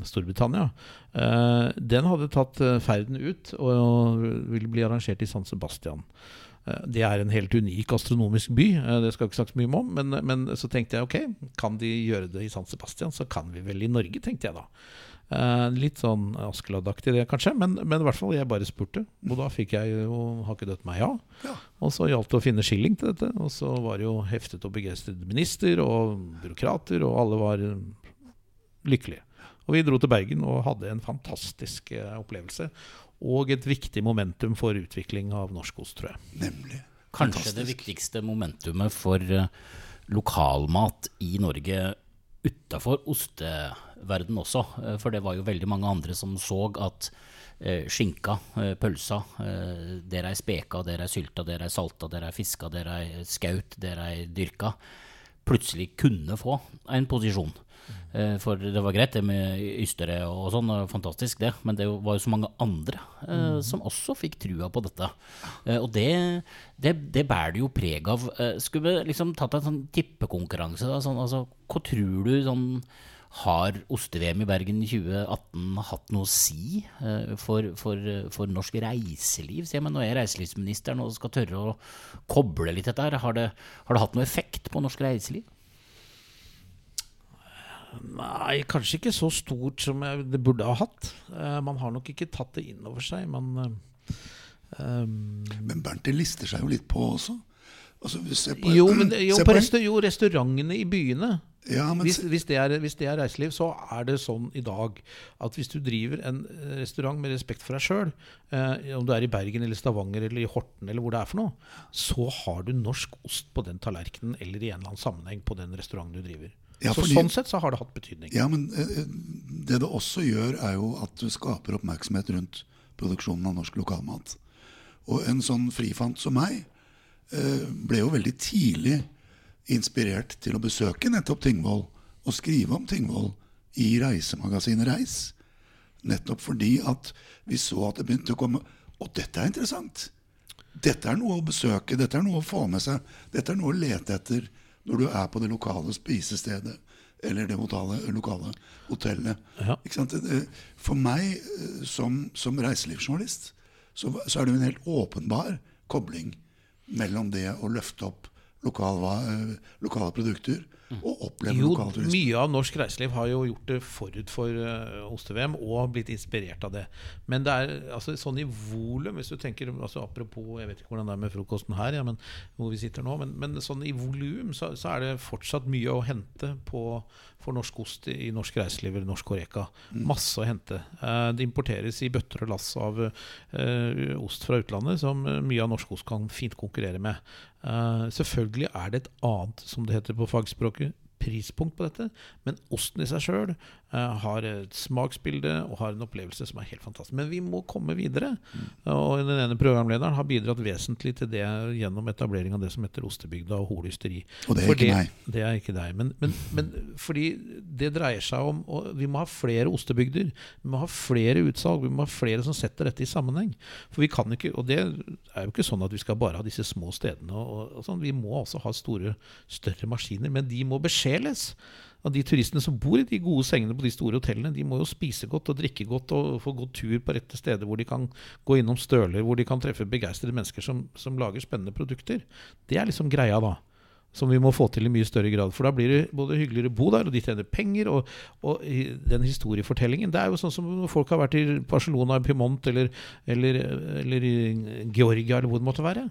Storbritannia, eh, den hadde tatt ferden ut og ville bli arrangert i San Sebastian. Eh, Det er en helt unik astronomisk by, eh, det skal ikke snakkes mye om. Men, men så tenkte jeg ok, kan de gjøre det i San Sebastian, så kan vi vel i Norge, tenkte jeg da. Eh, litt sånn Askeladd-aktig det, kanskje, men, men i hvert fall jeg bare spurte. Og da fikk jeg jo hakkedødt meg ja. Ja. Og så gjaldt det å finne skilling til dette. Og så var det jo heftet og begeistret minister og byråkrater, og alle var eh, lykkelige. Og vi dro til Bergen og hadde en fantastisk eh, opplevelse. Og et viktig momentum for utvikling av norsk ost, tror jeg. Nemlig. Kanskje det viktigste momentumet for eh, lokalmat i Norge utafor osteverden også. Eh, For det var jo veldig mange andre som så at eh, skinka, pølsa, eh, der er speka, der er sylta, der er salta, der er fiska, der er skaut, der er dyrka, plutselig kunne få en posisjon. Eh, For det var greit det med ystere og sånn, fantastisk det, men det var jo så mange andre eh, som også fikk trua på dette. Eh, og det, det, det bærer det jo preg av. Eh, skulle vi liksom tatt en sånn tippekonkurranse, da, sånn, altså, hva tror du sånn har oste-VM i Bergen 2018 hatt noe å si eh, for, for, for norsk reiseliv? Se, men nå er reiselivsministeren og skal tørre å koble litt dette her. Har det, har det hatt noe effekt på norsk reiseliv? Nei, kanskje ikke så stort som det burde ha hatt. Eh, man har nok ikke tatt det inn over seg. Man eh, um, Men Bernt, det lister seg jo litt på også. Altså, på, jo, men, jo, på resta jo, restaurantene i byene. ja, men, Hvis, hvis, det er, hvis det er reiseliv, så er det sånn i dag at hvis du driver en eh, restaurant med respekt for deg sjøl, eh, om du er i Bergen eller Stavanger eller i Horten eller hvor det er for noe, så har du norsk ost på den tallerkenen eller i en eller annen sammenheng på den restauranten du driver. Ja, så sånn sett så har det hatt betydning. ja, men eh, det det også gjør, er jo at du skaper oppmerksomhet rundt produksjonen av norsk lokalmat. Og en sånn frifant som meg eh, ble jo veldig tidlig inspirert til å besøke nettopp Tingvoll og skrive om Tingvoll i reisemagasinet Reis. Nettopp fordi at vi så at det begynte å komme Og dette er interessant! Dette er noe å besøke, dette er noe å få med seg. Dette er noe å lete etter når du er på det lokale spisestedet eller det lokale, lokale hotellet. Ja. Ikke sant? For meg eh, som, som reiselivsjournalist så, så er det jo en helt åpenbar kobling mellom det å løfte opp lokal, eh, lokale produkter og oppleve Jo, lokalturisme. mye av norsk reiseliv har jo gjort det forut for uh, oste-VM og blitt inspirert av det. Men det er altså, sånn i volum, hvis du tenker altså, Apropos, jeg vet ikke hvordan det er med frokosten her, ja, men, hvor vi sitter nå, men, men sånn i volum så, så er det fortsatt mye å hente på, for norsk ost i, norsk reiseliv eller norsk Horeca. Masse å hente. Uh, det importeres i bøtter og lass av uh, ost fra utlandet som eh, mye av norsk ost kan fint konkurrere med. Eh, selvfølgelig er det et annet, som det heter på fagspråket, prispunkt på dette, men osten i seg sjøl har et smaksbilde og har en opplevelse som er helt fantastisk. Men vi må komme videre. Og den ene programlederen har bidratt vesentlig til det gjennom etablering av det som heter Ostebygda og Hole ysteri. Og det er For ikke meg. Det er ikke deg. Men, men, men fordi det dreier seg om og Vi må ha flere ostebygder. Vi må ha flere utsalg. Vi må ha flere som setter dette i sammenheng. For vi kan ikke, Og det er jo ikke sånn at vi skal bare ha disse små stedene. Og, og, sånn. Vi må også ha store, større maskiner. Men de må besjeles. Og de turistene som bor i de gode sengene på de store hotellene, de må jo spise godt og drikke godt og få god tur på rette steder hvor de kan gå innom støler, hvor de kan treffe begeistrede mennesker som, som lager spennende produkter. Det er liksom greia, da som vi må få til i mye større grad. For da blir det både hyggeligere å bo der, og de tjener penger. Og, og den historiefortellingen Det er jo sånn som når folk har vært i Barcelona, Pimont eller, eller, eller i Georgia, eller hvor det måtte være.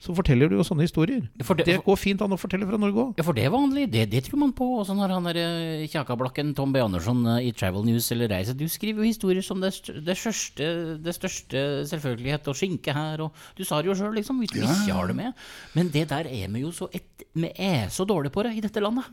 Så forteller du jo sånne historier. For det- det går fint an å fortelle fra Norge òg. Ja, for det er vanlig. Det, det tror man på. Også når han der eh, kjakablakken Tom B. Andersson eh, i Travel News eller Reise Du skriver jo historier som det, det, største, det største selvfølgelighet, og skinke her, og Du sa det jo sjøl, liksom, Vi Ja, ikke har det med. Men det der er vi jo så et, Vi er så dårlige på det i dette landet.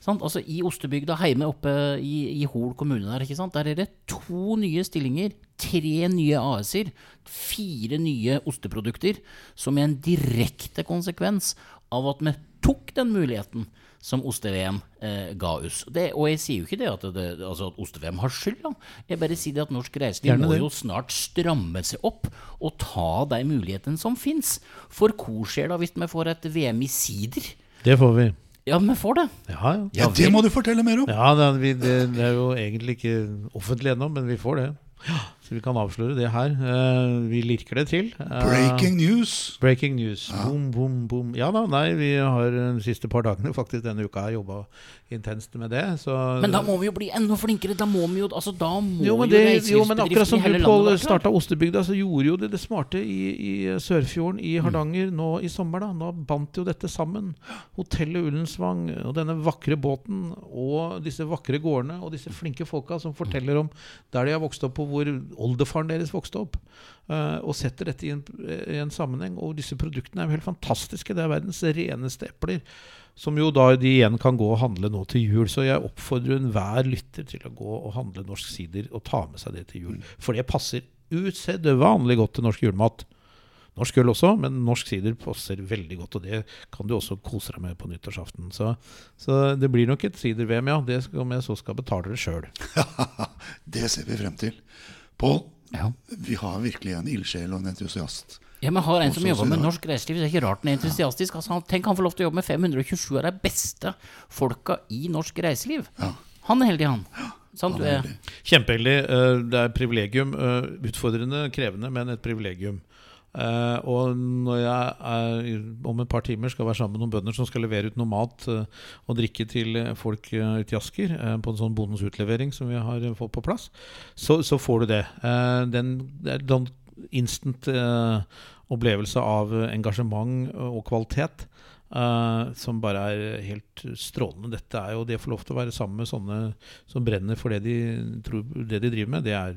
Sant? Altså I ostebygda hjemme oppe i, i Hol kommune der, ikke sant? der er det to nye stillinger. Tre nye AS-er, fire nye osteprodukter, som er en direkte konsekvens av at vi tok den muligheten som Oste-VM eh, ga oss. Det, og jeg sier jo ikke det at, det, altså at Oste-VM har skylda. Jeg bare sier det at norsk reiseliv må jo snart stramme seg opp og ta de mulighetene som fins. For hvor skjer det hvis vi får et VM i sider? Det får vi. Ja, vi får det. Ja, ja. Ja, det må du fortelle mer om. Ja, det, er- det, det er jo egentlig ikke offentlig ennå, men vi får det. Så vi kan avsløre det her. Eh, vi lirker det til. Eh, Breaking news. Breaking news. Boom, boom, boom. Ja da, nei, vi har de siste par dagene faktisk denne uka jobba intenst med det. Så Men da må vi jo bli enda flinkere. Da må vi jo Altså, da må jo, men, jo det, jo, men akkurat som du, Pål, starta Ostebygda, så gjorde jo det det smarte i, i Sørfjorden, i Mm. Hardanger, nå i sommer. da Nå bandt jo dette sammen. Hotellet Ullensvang og denne vakre båten og disse vakre gårdene og disse flinke folka som forteller om der de har vokst opp, og hvor oldefaren deres vokste opp. eh, og setter dette i en, i en sammenheng. Og disse produktene er jo helt fantastiske. Det er verdens reneste epler. Som jo da de igjen kan gå og handle nå til jul. Så jeg oppfordrer enhver lytter til å gå og handle norsk sider og ta med seg det til jul. For det passer usedvanlig godt til norsk julemat. Norsk øl også, men norsk sider passer veldig godt. Og det kan du også kose deg med på nyttårsaften. Så, så det blir nok et sider-VM, ja. Det skal, om jeg så skal betale det sjøl. det ser vi frem til. Pål, Ja. vi har virkelig en ildsjel og en entusiast. Ja, men har en som jobber med norsk reiseliv, det er ikke rart den er entusiastisk. Altså, tenk han får lov til å jobbe med 527 av de beste folka i norsk reiseliv. Ja. Han er heldig, han. Sant? Du er er- Kjempeheldig. eh, Det er privilegium. eh, Utfordrende, krevende, men et privilegium. Eh, og når jeg er, om et par timer skal være sammen med noen bønder som skal levere ut noe mat uh, og drikke til eh, folk uh, ute i Asker, på en sånn bondens utlevering som vi har fått på plass, så, så får du det. Den, det er en instant eh, opplevelse av engasjement og kvalitet. Uh, som bare er helt strålende. Dette er jo det å få lov til å være sammen med sånne som brenner for det de, tror, det de driver med, det er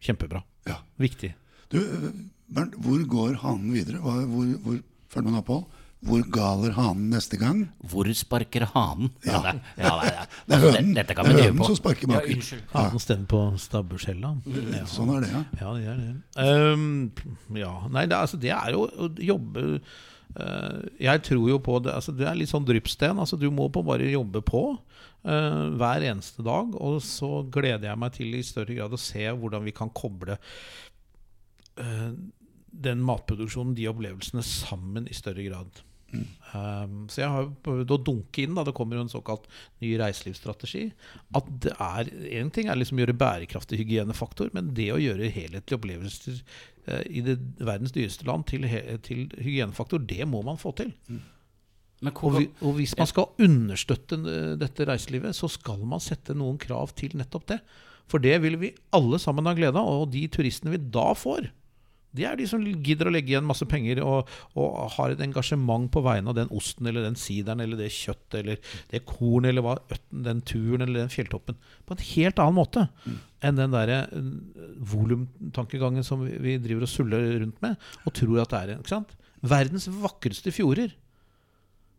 kjempebra. Ja. Viktig. Du, Bernt, hvor går hanen videre? Hvor, hvor, hvor, følger man opphold? Hvor galer hanen neste gang? Hvor sparker hanen? Ja. det, ja, det, Det er hønen. Dette kan Det vi drive på. som sparker Ja, unnskyld. Hanen stemmer på stabbursella. Ja. Sånn er det, ja. Ja, det er det. Um, ja, nei, det, er- altså, det er jo å jobbe Uh, Jeg tror jo på det altså, Det er litt sånn dryppsten. Altså, du må på bare jobbe på uh, hver eneste dag. Og så gleder jeg meg til i større grad å se hvordan vi kan koble den matproduksjonen, de opplevelsene, sammen i større grad. Um, så jeg har prøvd å dunke inn, da det kommer jo en såkalt ny reiselivsstrategi, at det er En ting er liksom å gjøre bærekraftig hygienefaktor, men det å gjøre helhetlige opplevelser uh, i det verdens dyreste land til, til hygienefaktor, det må man få til. Men Og, vi, og hvis man skal understøtte eh, dette reiselivet, så skal man sette noen krav til nettopp det. For det vil vi alle sammen ha glede av, og de turistene vi da får, det er de som gidder å legge igjen masse penger og, og har et engasjement på vegne av den osten eller den sideren eller det kjøttet eller det kornet eller hva, den turen eller den fjelltoppen. På en helt annen måte enn den derre eh, volumtankegangen som vi, driver og suller rundt med og tror at det er. Verdens vakreste fjorder.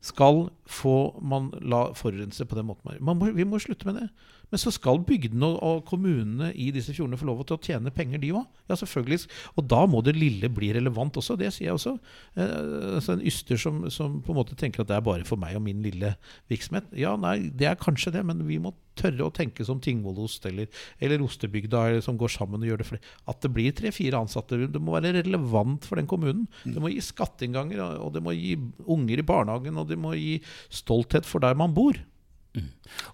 skal få man la forurense på den måten man, må, Vi må slutte med det. Men så skal bygdene og, kommunene i disse fjordene få lov til å tjene penger, de òg. Ja, selvfølgelig. Og da må det lille bli relevant også. Det sier jeg også. Eh, altså en yster som, som, på en måte tenker at det er bare for meg og min lille virksomhet. Ja, nei, det er kanskje det, men vi må tørre å tenke som Tingvollost eller, eller Ostebygda eller, som går sammen og gjør det flere. At det blir tre-fire ansatte. Det må være relevant for den kommunen. Det må gi skatteinnganger, og det må gi unger i barnehagen, og det må gi stolthet for der man bor.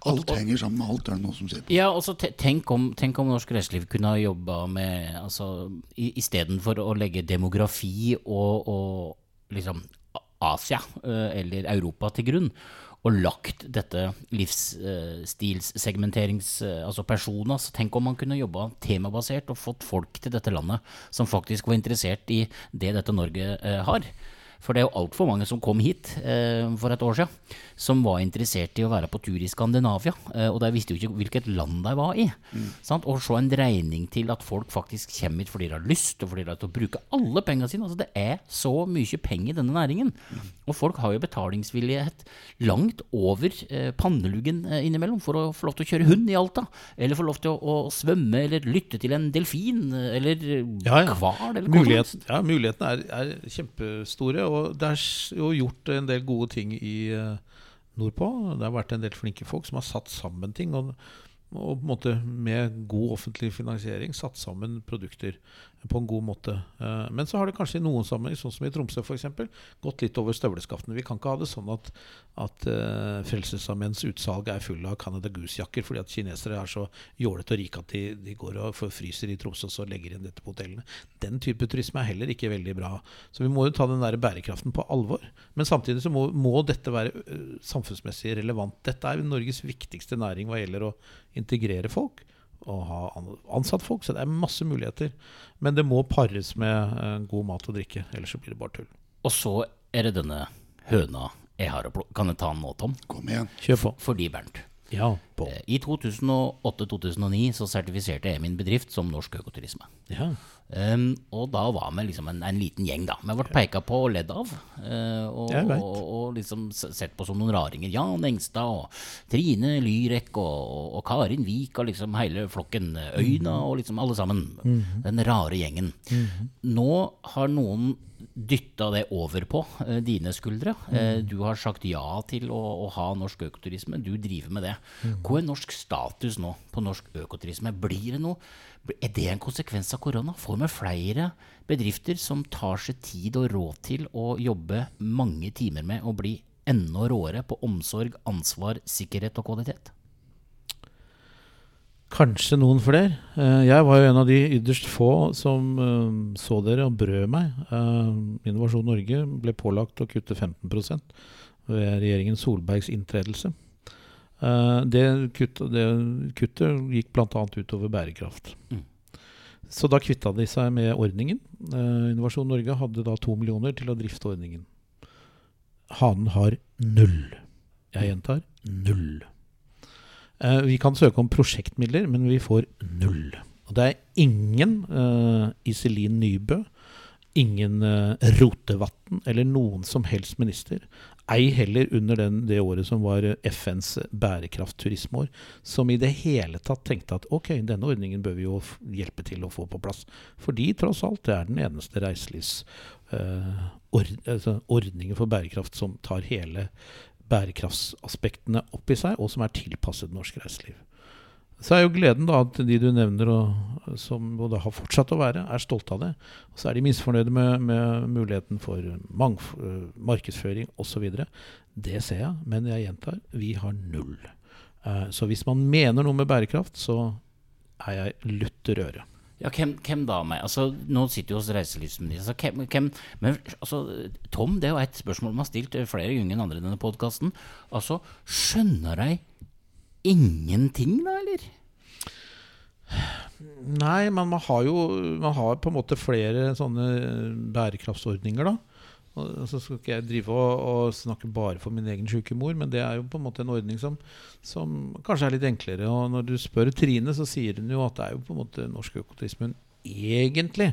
Alt henger sammen med alt, er det noen som sier. Ja, altså tenk om, tenk om norsk reiseliv kunne ha jobba med altså, i- Istedenfor å legge demografi og, og liksom Asia eh, eller Europa til grunn, og lagt dette livsstilssegmenterings... eh, altså personas. Tenk om man kunne jobba temabasert og fått folk til dette landet som faktisk var interessert i det dette Norge eh, har. For det er jo altfor mange som kom hit eh, for et år siden, som var interessert i å være på tur i Skandinavia. Eh, og de visste jo ikke hvilket land de var i. Sant? Og så en dreining til at folk faktisk kommer hit fordi de har lyst, og fordi de har til å bruke alle pengene sine. Altså Det er så mye penger i denne næringen. Og folk har jo betalingsvillighet langt over eh, panneluggen eh, innimellom for å få lov til å kjøre hund i Alta. Eller få lov til å, å svømme, eller lytte til en delfin, eh, eller Ja, ja. hval, Mulighet, ja, mulighetene er, er kjempestore, og det er jo gjort en del gode ting i eh, nordpå. Det har vært en del flinke folk som har satt sammen ting. Og, og med god offentlig finansiering satt sammen produkter på en god måte. Eh, Men så har det kanskje i noen sammenhenger, sånn som i Tromsø f.eks., gått litt over støvleskaftene. Vi kan ikke ha det sånn at, at uh, Frelsesarmeens utsalg er full av Canada Goose-jakker fordi at kinesere er så jålete og rike at de, de går og forfryser i Tromsø og så legger igjen dette på hotellene. Den type turisme er heller ikke veldig bra. Så vi må jo ta den der bærekraften på alvor. Men samtidig så må, må dette være samfunnsmessig relevant. Dette er Norges viktigste næring hva gjelder å integrere folk og ha ansatt folk. Så det er masse muligheter. Men det må pares med eh, god mat og drikke, ellers så blir det bare tull. Og så er det denne høna jeg har å plukke. Kan jeg ta den nå, Tom? Kom igjen. Kjør på. Fordi, Bernt. Ja, på. eh, I 2008-2009 så sertifiserte jeg min bedrift som norsk økoturisme. Ja. Um, og da var vi liksom en, en liten gjeng, da. Vi ble peka på og ledd av. Uh, og, og, og liksom sett på som noen raringer. Jan Engstad og Trine Lyrek og, og, Karin Vik og liksom hele flokken. Øyna og liksom alle sammen. Den rare gjengen. Nå har noen dytta det over på eh, dine skuldre. Eh, du har sagt ja til å, å ha norsk økoturisme. Du driver med det. Hva er norsk status nå på norsk økoturisme? Blir det noe Er det en konsekvens av korona? Får vi flere bedrifter som tar seg tid og råd til å jobbe mange timer med å bli enda råere på omsorg, ansvar, sikkerhet og kvalitet? Kanskje noen flere. Eh, Jeg var jo en av de ytterst få som eh, så dere og brød meg. Eh, Innovasjon Norge ble pålagt å kutte 15% ved regjeringen Solbergs inntredelse. Det kuttet, det kuttet gikk bl.a. utover bærekraft. Mm. Så da kvitta de seg med ordningen. Innovasjon Norge hadde da to millioner til å drifte ordningen. Hanen har null. Jeg gjentar null. Eh, vi kan søke om prosjektmidler, men vi får null. Og det er ingen uh, Iselin Nybø, ingen uh, Rotevatn eller noen som helst minister, ei heller under den, det året som var FNs bærekraftturismeår, som i det hele tatt tenkte at ok, denne ordningen bør vi jo hjelpe til å få på plass. Fordi tross alt det er den eneste reiselivsordningen uh, ord, altså, for bærekraft som tar hele bærekraftsaspektene opp i seg, og som er tilpasset norsk reiseliv. Så er jo gleden da at de du nevner, og, som både har fortsatt å være, er stolte av det. Og så er de misfornøyde med, med muligheten for øh, markedsføring osv. Det ser jeg, men jeg gjentar, vi har null. Eh, så hvis man mener noe med bærekraft, så er jeg lutter øre. Ja, hvem, hvem da meg? Altså, nå sitter jo hos reiselivsministeren. Altså, hvem, men altså, Tom, det er jo et spørsmål man har stilt eh, flere ganger enn andre i denne podkasten. Altså, skjønner de ingenting, da, eller? Nei, men man har jo man har på en måte flere sånne bærekraftsordninger, da. Og så skal ikke jeg drive og, og snakke bare for min egen syke mor, men det er jo på en måte en ordning som, som kanskje er litt enklere. Og når du spør Trine, så sier hun jo at det er jo på en måte norsk økotismen egentlig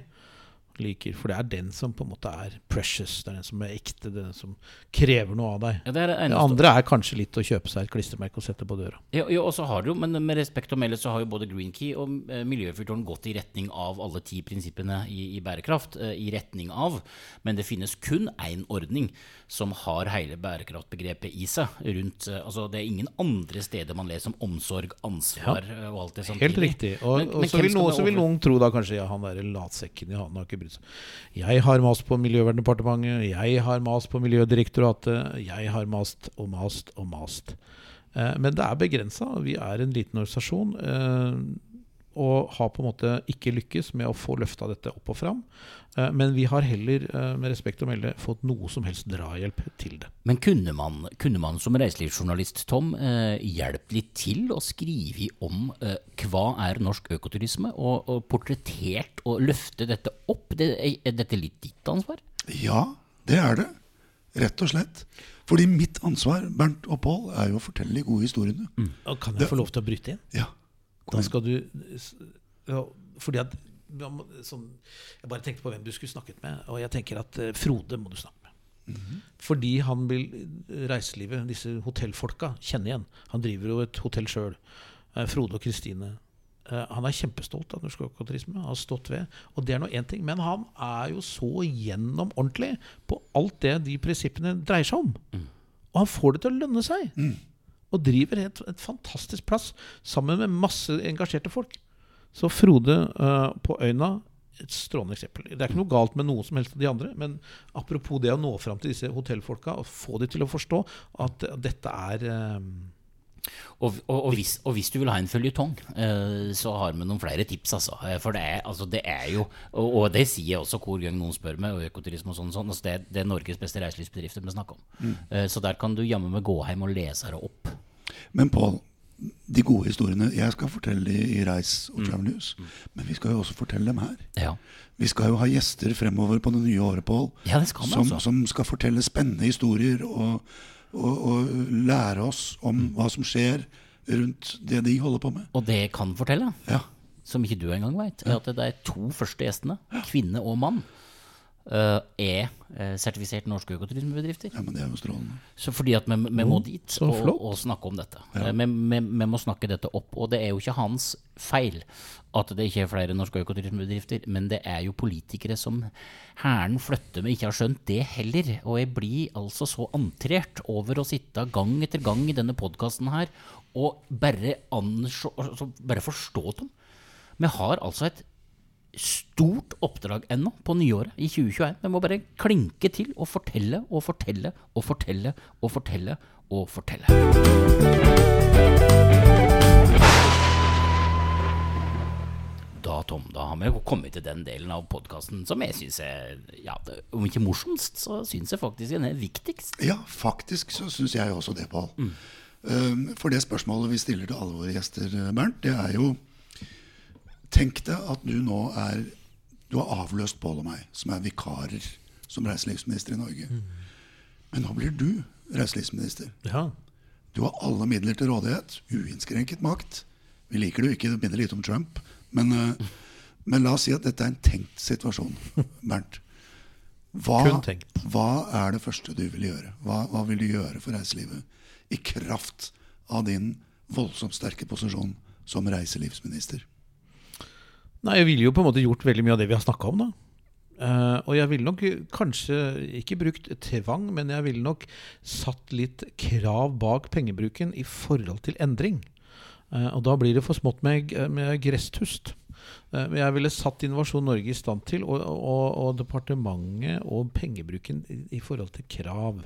liker. For det er den som på en måte er precious. Det er den som er ekte. Det er den som krever noe av deg. Ja, det det Det andre er kanskje litt å kjøpe seg et klistremerke og sette på døra. Ja, ja, og så har du, men med respekt å melde så har jo både Green Key og eh, Miljøfyrtårn gått i retning av alle ti prinsippene i, i bærekraft. eh, I retning av. Men det finnes kun én ordning som har hele bærekraftbegrepet i seg. rundt, eh, altså Det er ingen andre steder man leser om omsorg, ansvar ja, og alt det samtidig. Helt riktig. Og, Men- og men så, vil noen, så vil noen tro da kanskje ja, han der latsekken i han har ikke Jeg har mast på Miljøverndepartementet, jeg har mast på Miljødirektoratet, jeg har mast og mast og mast. Eh, men det er begrensa. Vi er en liten organisasjon. Og har på en måte ikke lykkes med å få løfta dette opp og fram. Eh, men vi har heller, eh, med respekt å melde, fått noe som helst drahjelp til det. Men kunne man, kunne man som reiselivsjournalist, Tom, eh, hjelpe litt til å skrive om hva er norsk økoturisme, og, og portrettert og løfte dette opp? Det, er, dette litt ditt ansvar? Ja, det er det. Rett og slett. Fordi mitt ansvar, Bernt og Pål, er jo å fortelle de gode historiene. Og kan jeg få lov til å bryte inn? Ja. Da skal du ja, Fordi at sånn, Jeg bare tenkte på hvem du skulle snakket med, og jeg tenker at uh, Frode må du snakke med. Fordi han vil eh, reiselivet, disse hotellfolka, kjenne igjen. Han driver jo et hotell sjøl. Frode og Kristine. Uh, han er kjempestolt av norsk økoturisme. Har stått ved. Og det er nå én ting. Men han er jo så gjennom ordentlig på alt det de prinsippene dreier seg om. Og han får det til å lønne seg og driver et, et fantastisk plass sammen med masse engasjerte folk. Så Frode uh, på Øyna et strålende eksempel. Det er ikke noe galt med noen som helst av de andre, men apropos det å nå fram til disse hotellfolka og få de til å forstå at dette er eh, Og, og, og, hvis, og hvis du vil ha en føljetong, eh, så har vi noen flere tips, altså. For det er, altså, det er jo og, og det sier jeg også hver gang noen spør meg, og økoturisme og sånn. sånn altså, det, er- det er Norges beste reiselivsbedrifter vi snakker om. Mm. så der kan du jammen meg gå hjem og lese det opp. Men Pål, de gode historiene Jeg skal fortelle de i Reis og Travel News. Men vi skal jo også fortelle dem her. Ja. Vi skal jo ha gjester fremover på det nye året, Pål. Ja, som, altså. som skal fortelle spennende historier og, og, og lære oss om hva som skjer rundt det de holder på med. Og det kan fortelle, Ja, som ikke du engang veit, er at det er to første gjestene, kvinne og mann, eh, er eh, sertifisert norske økoturismebedrifter. ja men det er jo strålende. Så fordi at vi, vi må dit så og, og snakke om dette. Ja. Vi, vi, vi må snakke dette opp. Og det er jo ikke hans feil at det ikke er flere norske økoturismebedrifter, men det er jo politikere som hæren flytter med, ikke har skjønt det heller. Og jeg blir altså så antrert over å sitte gang etter gang i denne podkasten her og bare, anså, altså bare forstå dem. Vi har altså et stort oppdrag ennå på nyåret i 2021. Vi må bare klinke til og fortelle og fortelle og fortelle og fortelle og fortelle. Da, Tom, da har vi kommet til den delen av podkasten som jeg syns er ja, Om ikke morsomst, så syns jeg faktisk den er viktigst. Ja, faktisk så syns jeg også det, Pål. Mm. For det spørsmålet vi stiller til alle våre gjester, eh, Bernt, det er jo Tenk deg at du nå er Du har avløst Pål og meg, som er vikarer som reiselivsminister i Norge. Men nå blir du reiselivsminister. Ja. Du har alle midler til rådighet. Uinnskrenket makt. Vi liker det jo ikke, det minner litt om Trump. Men, eh, men la oss si at dette er en tenkt situasjon, Bernt. Hva, hva er det første du vil gjøre? Hva, hva vil du gjøre for reiselivet i kraft av din voldsomt sterke posisjon som reiselivsminister? Nei, jeg ville jo på en måte gjort veldig mye av det vi har snakka om, da. Uh, og jeg ville nok kanskje ikke brukt tvang, men jeg ville nok satt litt krav bak pengebruken i forhold til endring. Uh, og da blir det for smått med, med gresstust. Eh, men jeg ville satt Innovasjon Norge i stand til, og, og, og departementet og pengebruken i, i forhold til krav.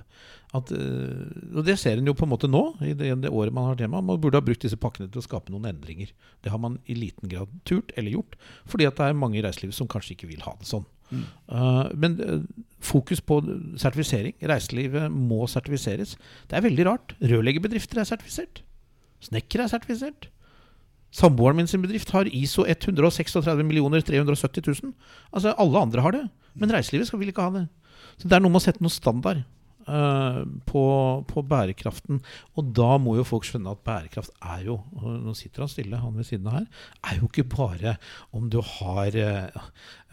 At, eh, og det ser en jo på en måte nå, i det, det året man har tema. Man burde ha brukt disse pakkene til å skape noen endringer. Det har man i liten grad turt eller gjort, fordi at det er mange i reiselivet som kanskje ikke vil ha det sånn. Eh, men eh, fokus på sertifisering. Reiselivet må sertifiseres. Det er veldig rart. Rørleggerbedrifter er sertifisert. Snekkere er sertifisert. Samboeren min sin bedrift har ISO 136 370 000. Altså, alle andre har det, men reiselivet skal vil ikke ha det. Så det er noe med å sette noen standard. uh, på, på bærekraften. Og da må jo folk skjønne at bærekraft er jo Nå sitter han stille, han ved siden av her. Er jo ikke bare om du har, uh,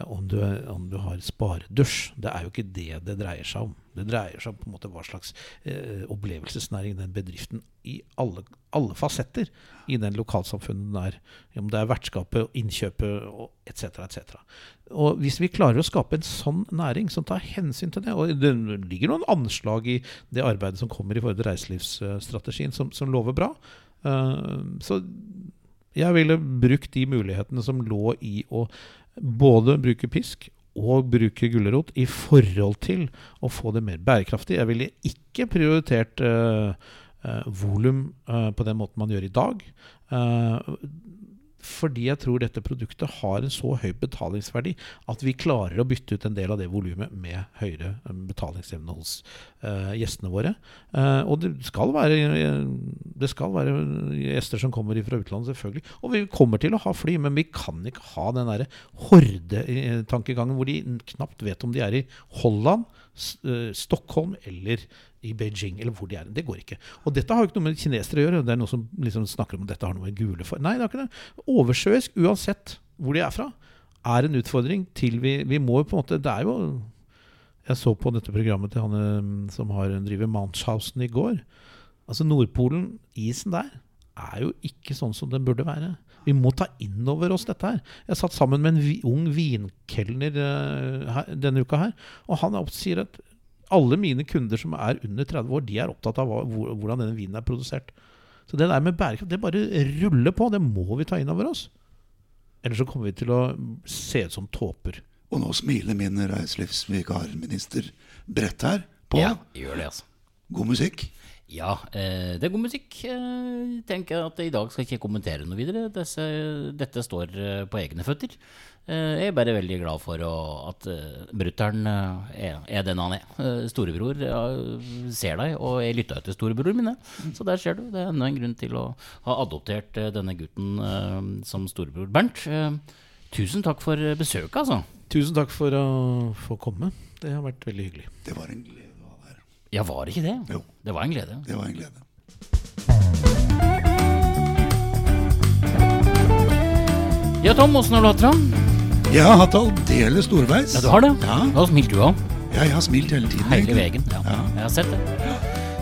om du, om du har sparedusj. Det er jo ikke det det dreier seg om. Det dreier seg om på en måte hva slags eh, opplevelsesnæring den bedriften i alle, alle fasetter i den lokalsamfunnet den er. Om det er vertskapet, innkjøpet etc. etc. Og hvis vi klarer å skape en sånn næring som tar hensyn til det Og det ligger noen anslag i det arbeidet som kommer i forhold til reiselivsstrategien, som, som lover bra. Uh, så jeg ville brukt de mulighetene som lå i å både bruke pisk og bruke gulrot i forhold til å få det mer bærekraftig. Jeg ville ikke prioritert uh, uh, volum uh, på den måten man gjør i dag. Uh, fordi jeg tror dette produktet har en så høy betalingsverdi at vi klarer å bytte ut en del av det volumet med høyere betalingsevne hos uh, gjestene våre. Uh, og det skal, være, det skal være gjester som kommer fra utlandet, selvfølgelig. Og vi kommer til å ha fly, men vi kan ikke ha den derre hordetankegangen hvor de knapt vet om de er i Holland, Stockholm eller i Beijing, eller hvor de er. Det går ikke. Og dette har jo ikke noe med kinesere å gjøre. Det er noen som liksom snakker om at dette har noe med gule for Nei, det har ikke det. Oversjøisk, uansett hvor de er fra, er en utfordring til vi Vi må jo på en måte Det er jo Jeg så på dette programmet til han eh, som har driver Manshausen i går. Altså Nordpolen, isen der, er jo ikke sånn som den burde være. Vi må ta inn over oss dette her. Jeg satt sammen med en ung vinkelner uh, denne uka her, og han sier at alle mine kunder som er under 30 år, de er opptatt av hvordan denne vinen er produsert. Så det der med bærekraft, det bare ruller på. Det må vi ta inn over oss. Ellers så kommer vi til å se ut som tåper. Og nå smiler min reiselivsvikarminister bredt her på. Ja, gjør det, altså. God musikk. Ja, eh, det er god musikk. Jeg tenker at I dag skal jeg ikke kommentere noe videre. Dette står eh, på egne føtter. Eh, jeg er bare veldig glad for å, at uh, brutter'n uh, er, er, den han er. Uh, storebror ser deg, og jeg lytta til storebror min. Så der ser du. Det er enda en grunn til å ha adoptert denne gutten som storebror Bernt. tusen takk for besøket, altså. Tusen takk for å få komme. Det har vært veldig hyggelig. Det var en glede. å være her. Ja, var det ikke det? Jo. Det var en glede. Det var en glede. Ja, Tom, åssen har du hatt det? Jeg har hatt aldeles storveis. Ja, du har det? Ja. Hva smilte du òg. Ja, jeg har smilt hele tiden. Hele veien. Ja. Ja. Jeg har sett det.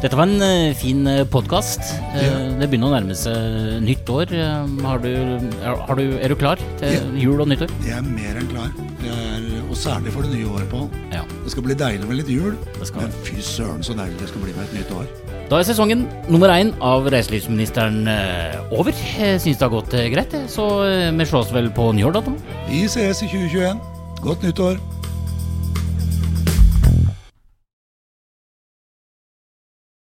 Dette var en uh, fin uh, podkast. Uh, Ja. Det begynner å nærme seg nytt år. Uh, har du, er, har du, er du klar til Ja. jul og nyttår? Jeg er mer enn klar. Er, og særlig for det nye året, Pål. Ja. Det skal bli deilig med litt jul. Det skal Men fy søren så deilig det skal bli med et nytt år. Da er sesongen nummer én av reiselivsministeren uh, over. Syns det har gått uh, greit, så uh, vi slås vel på nyår, da? Vi ses i 2021. Godt nyttår.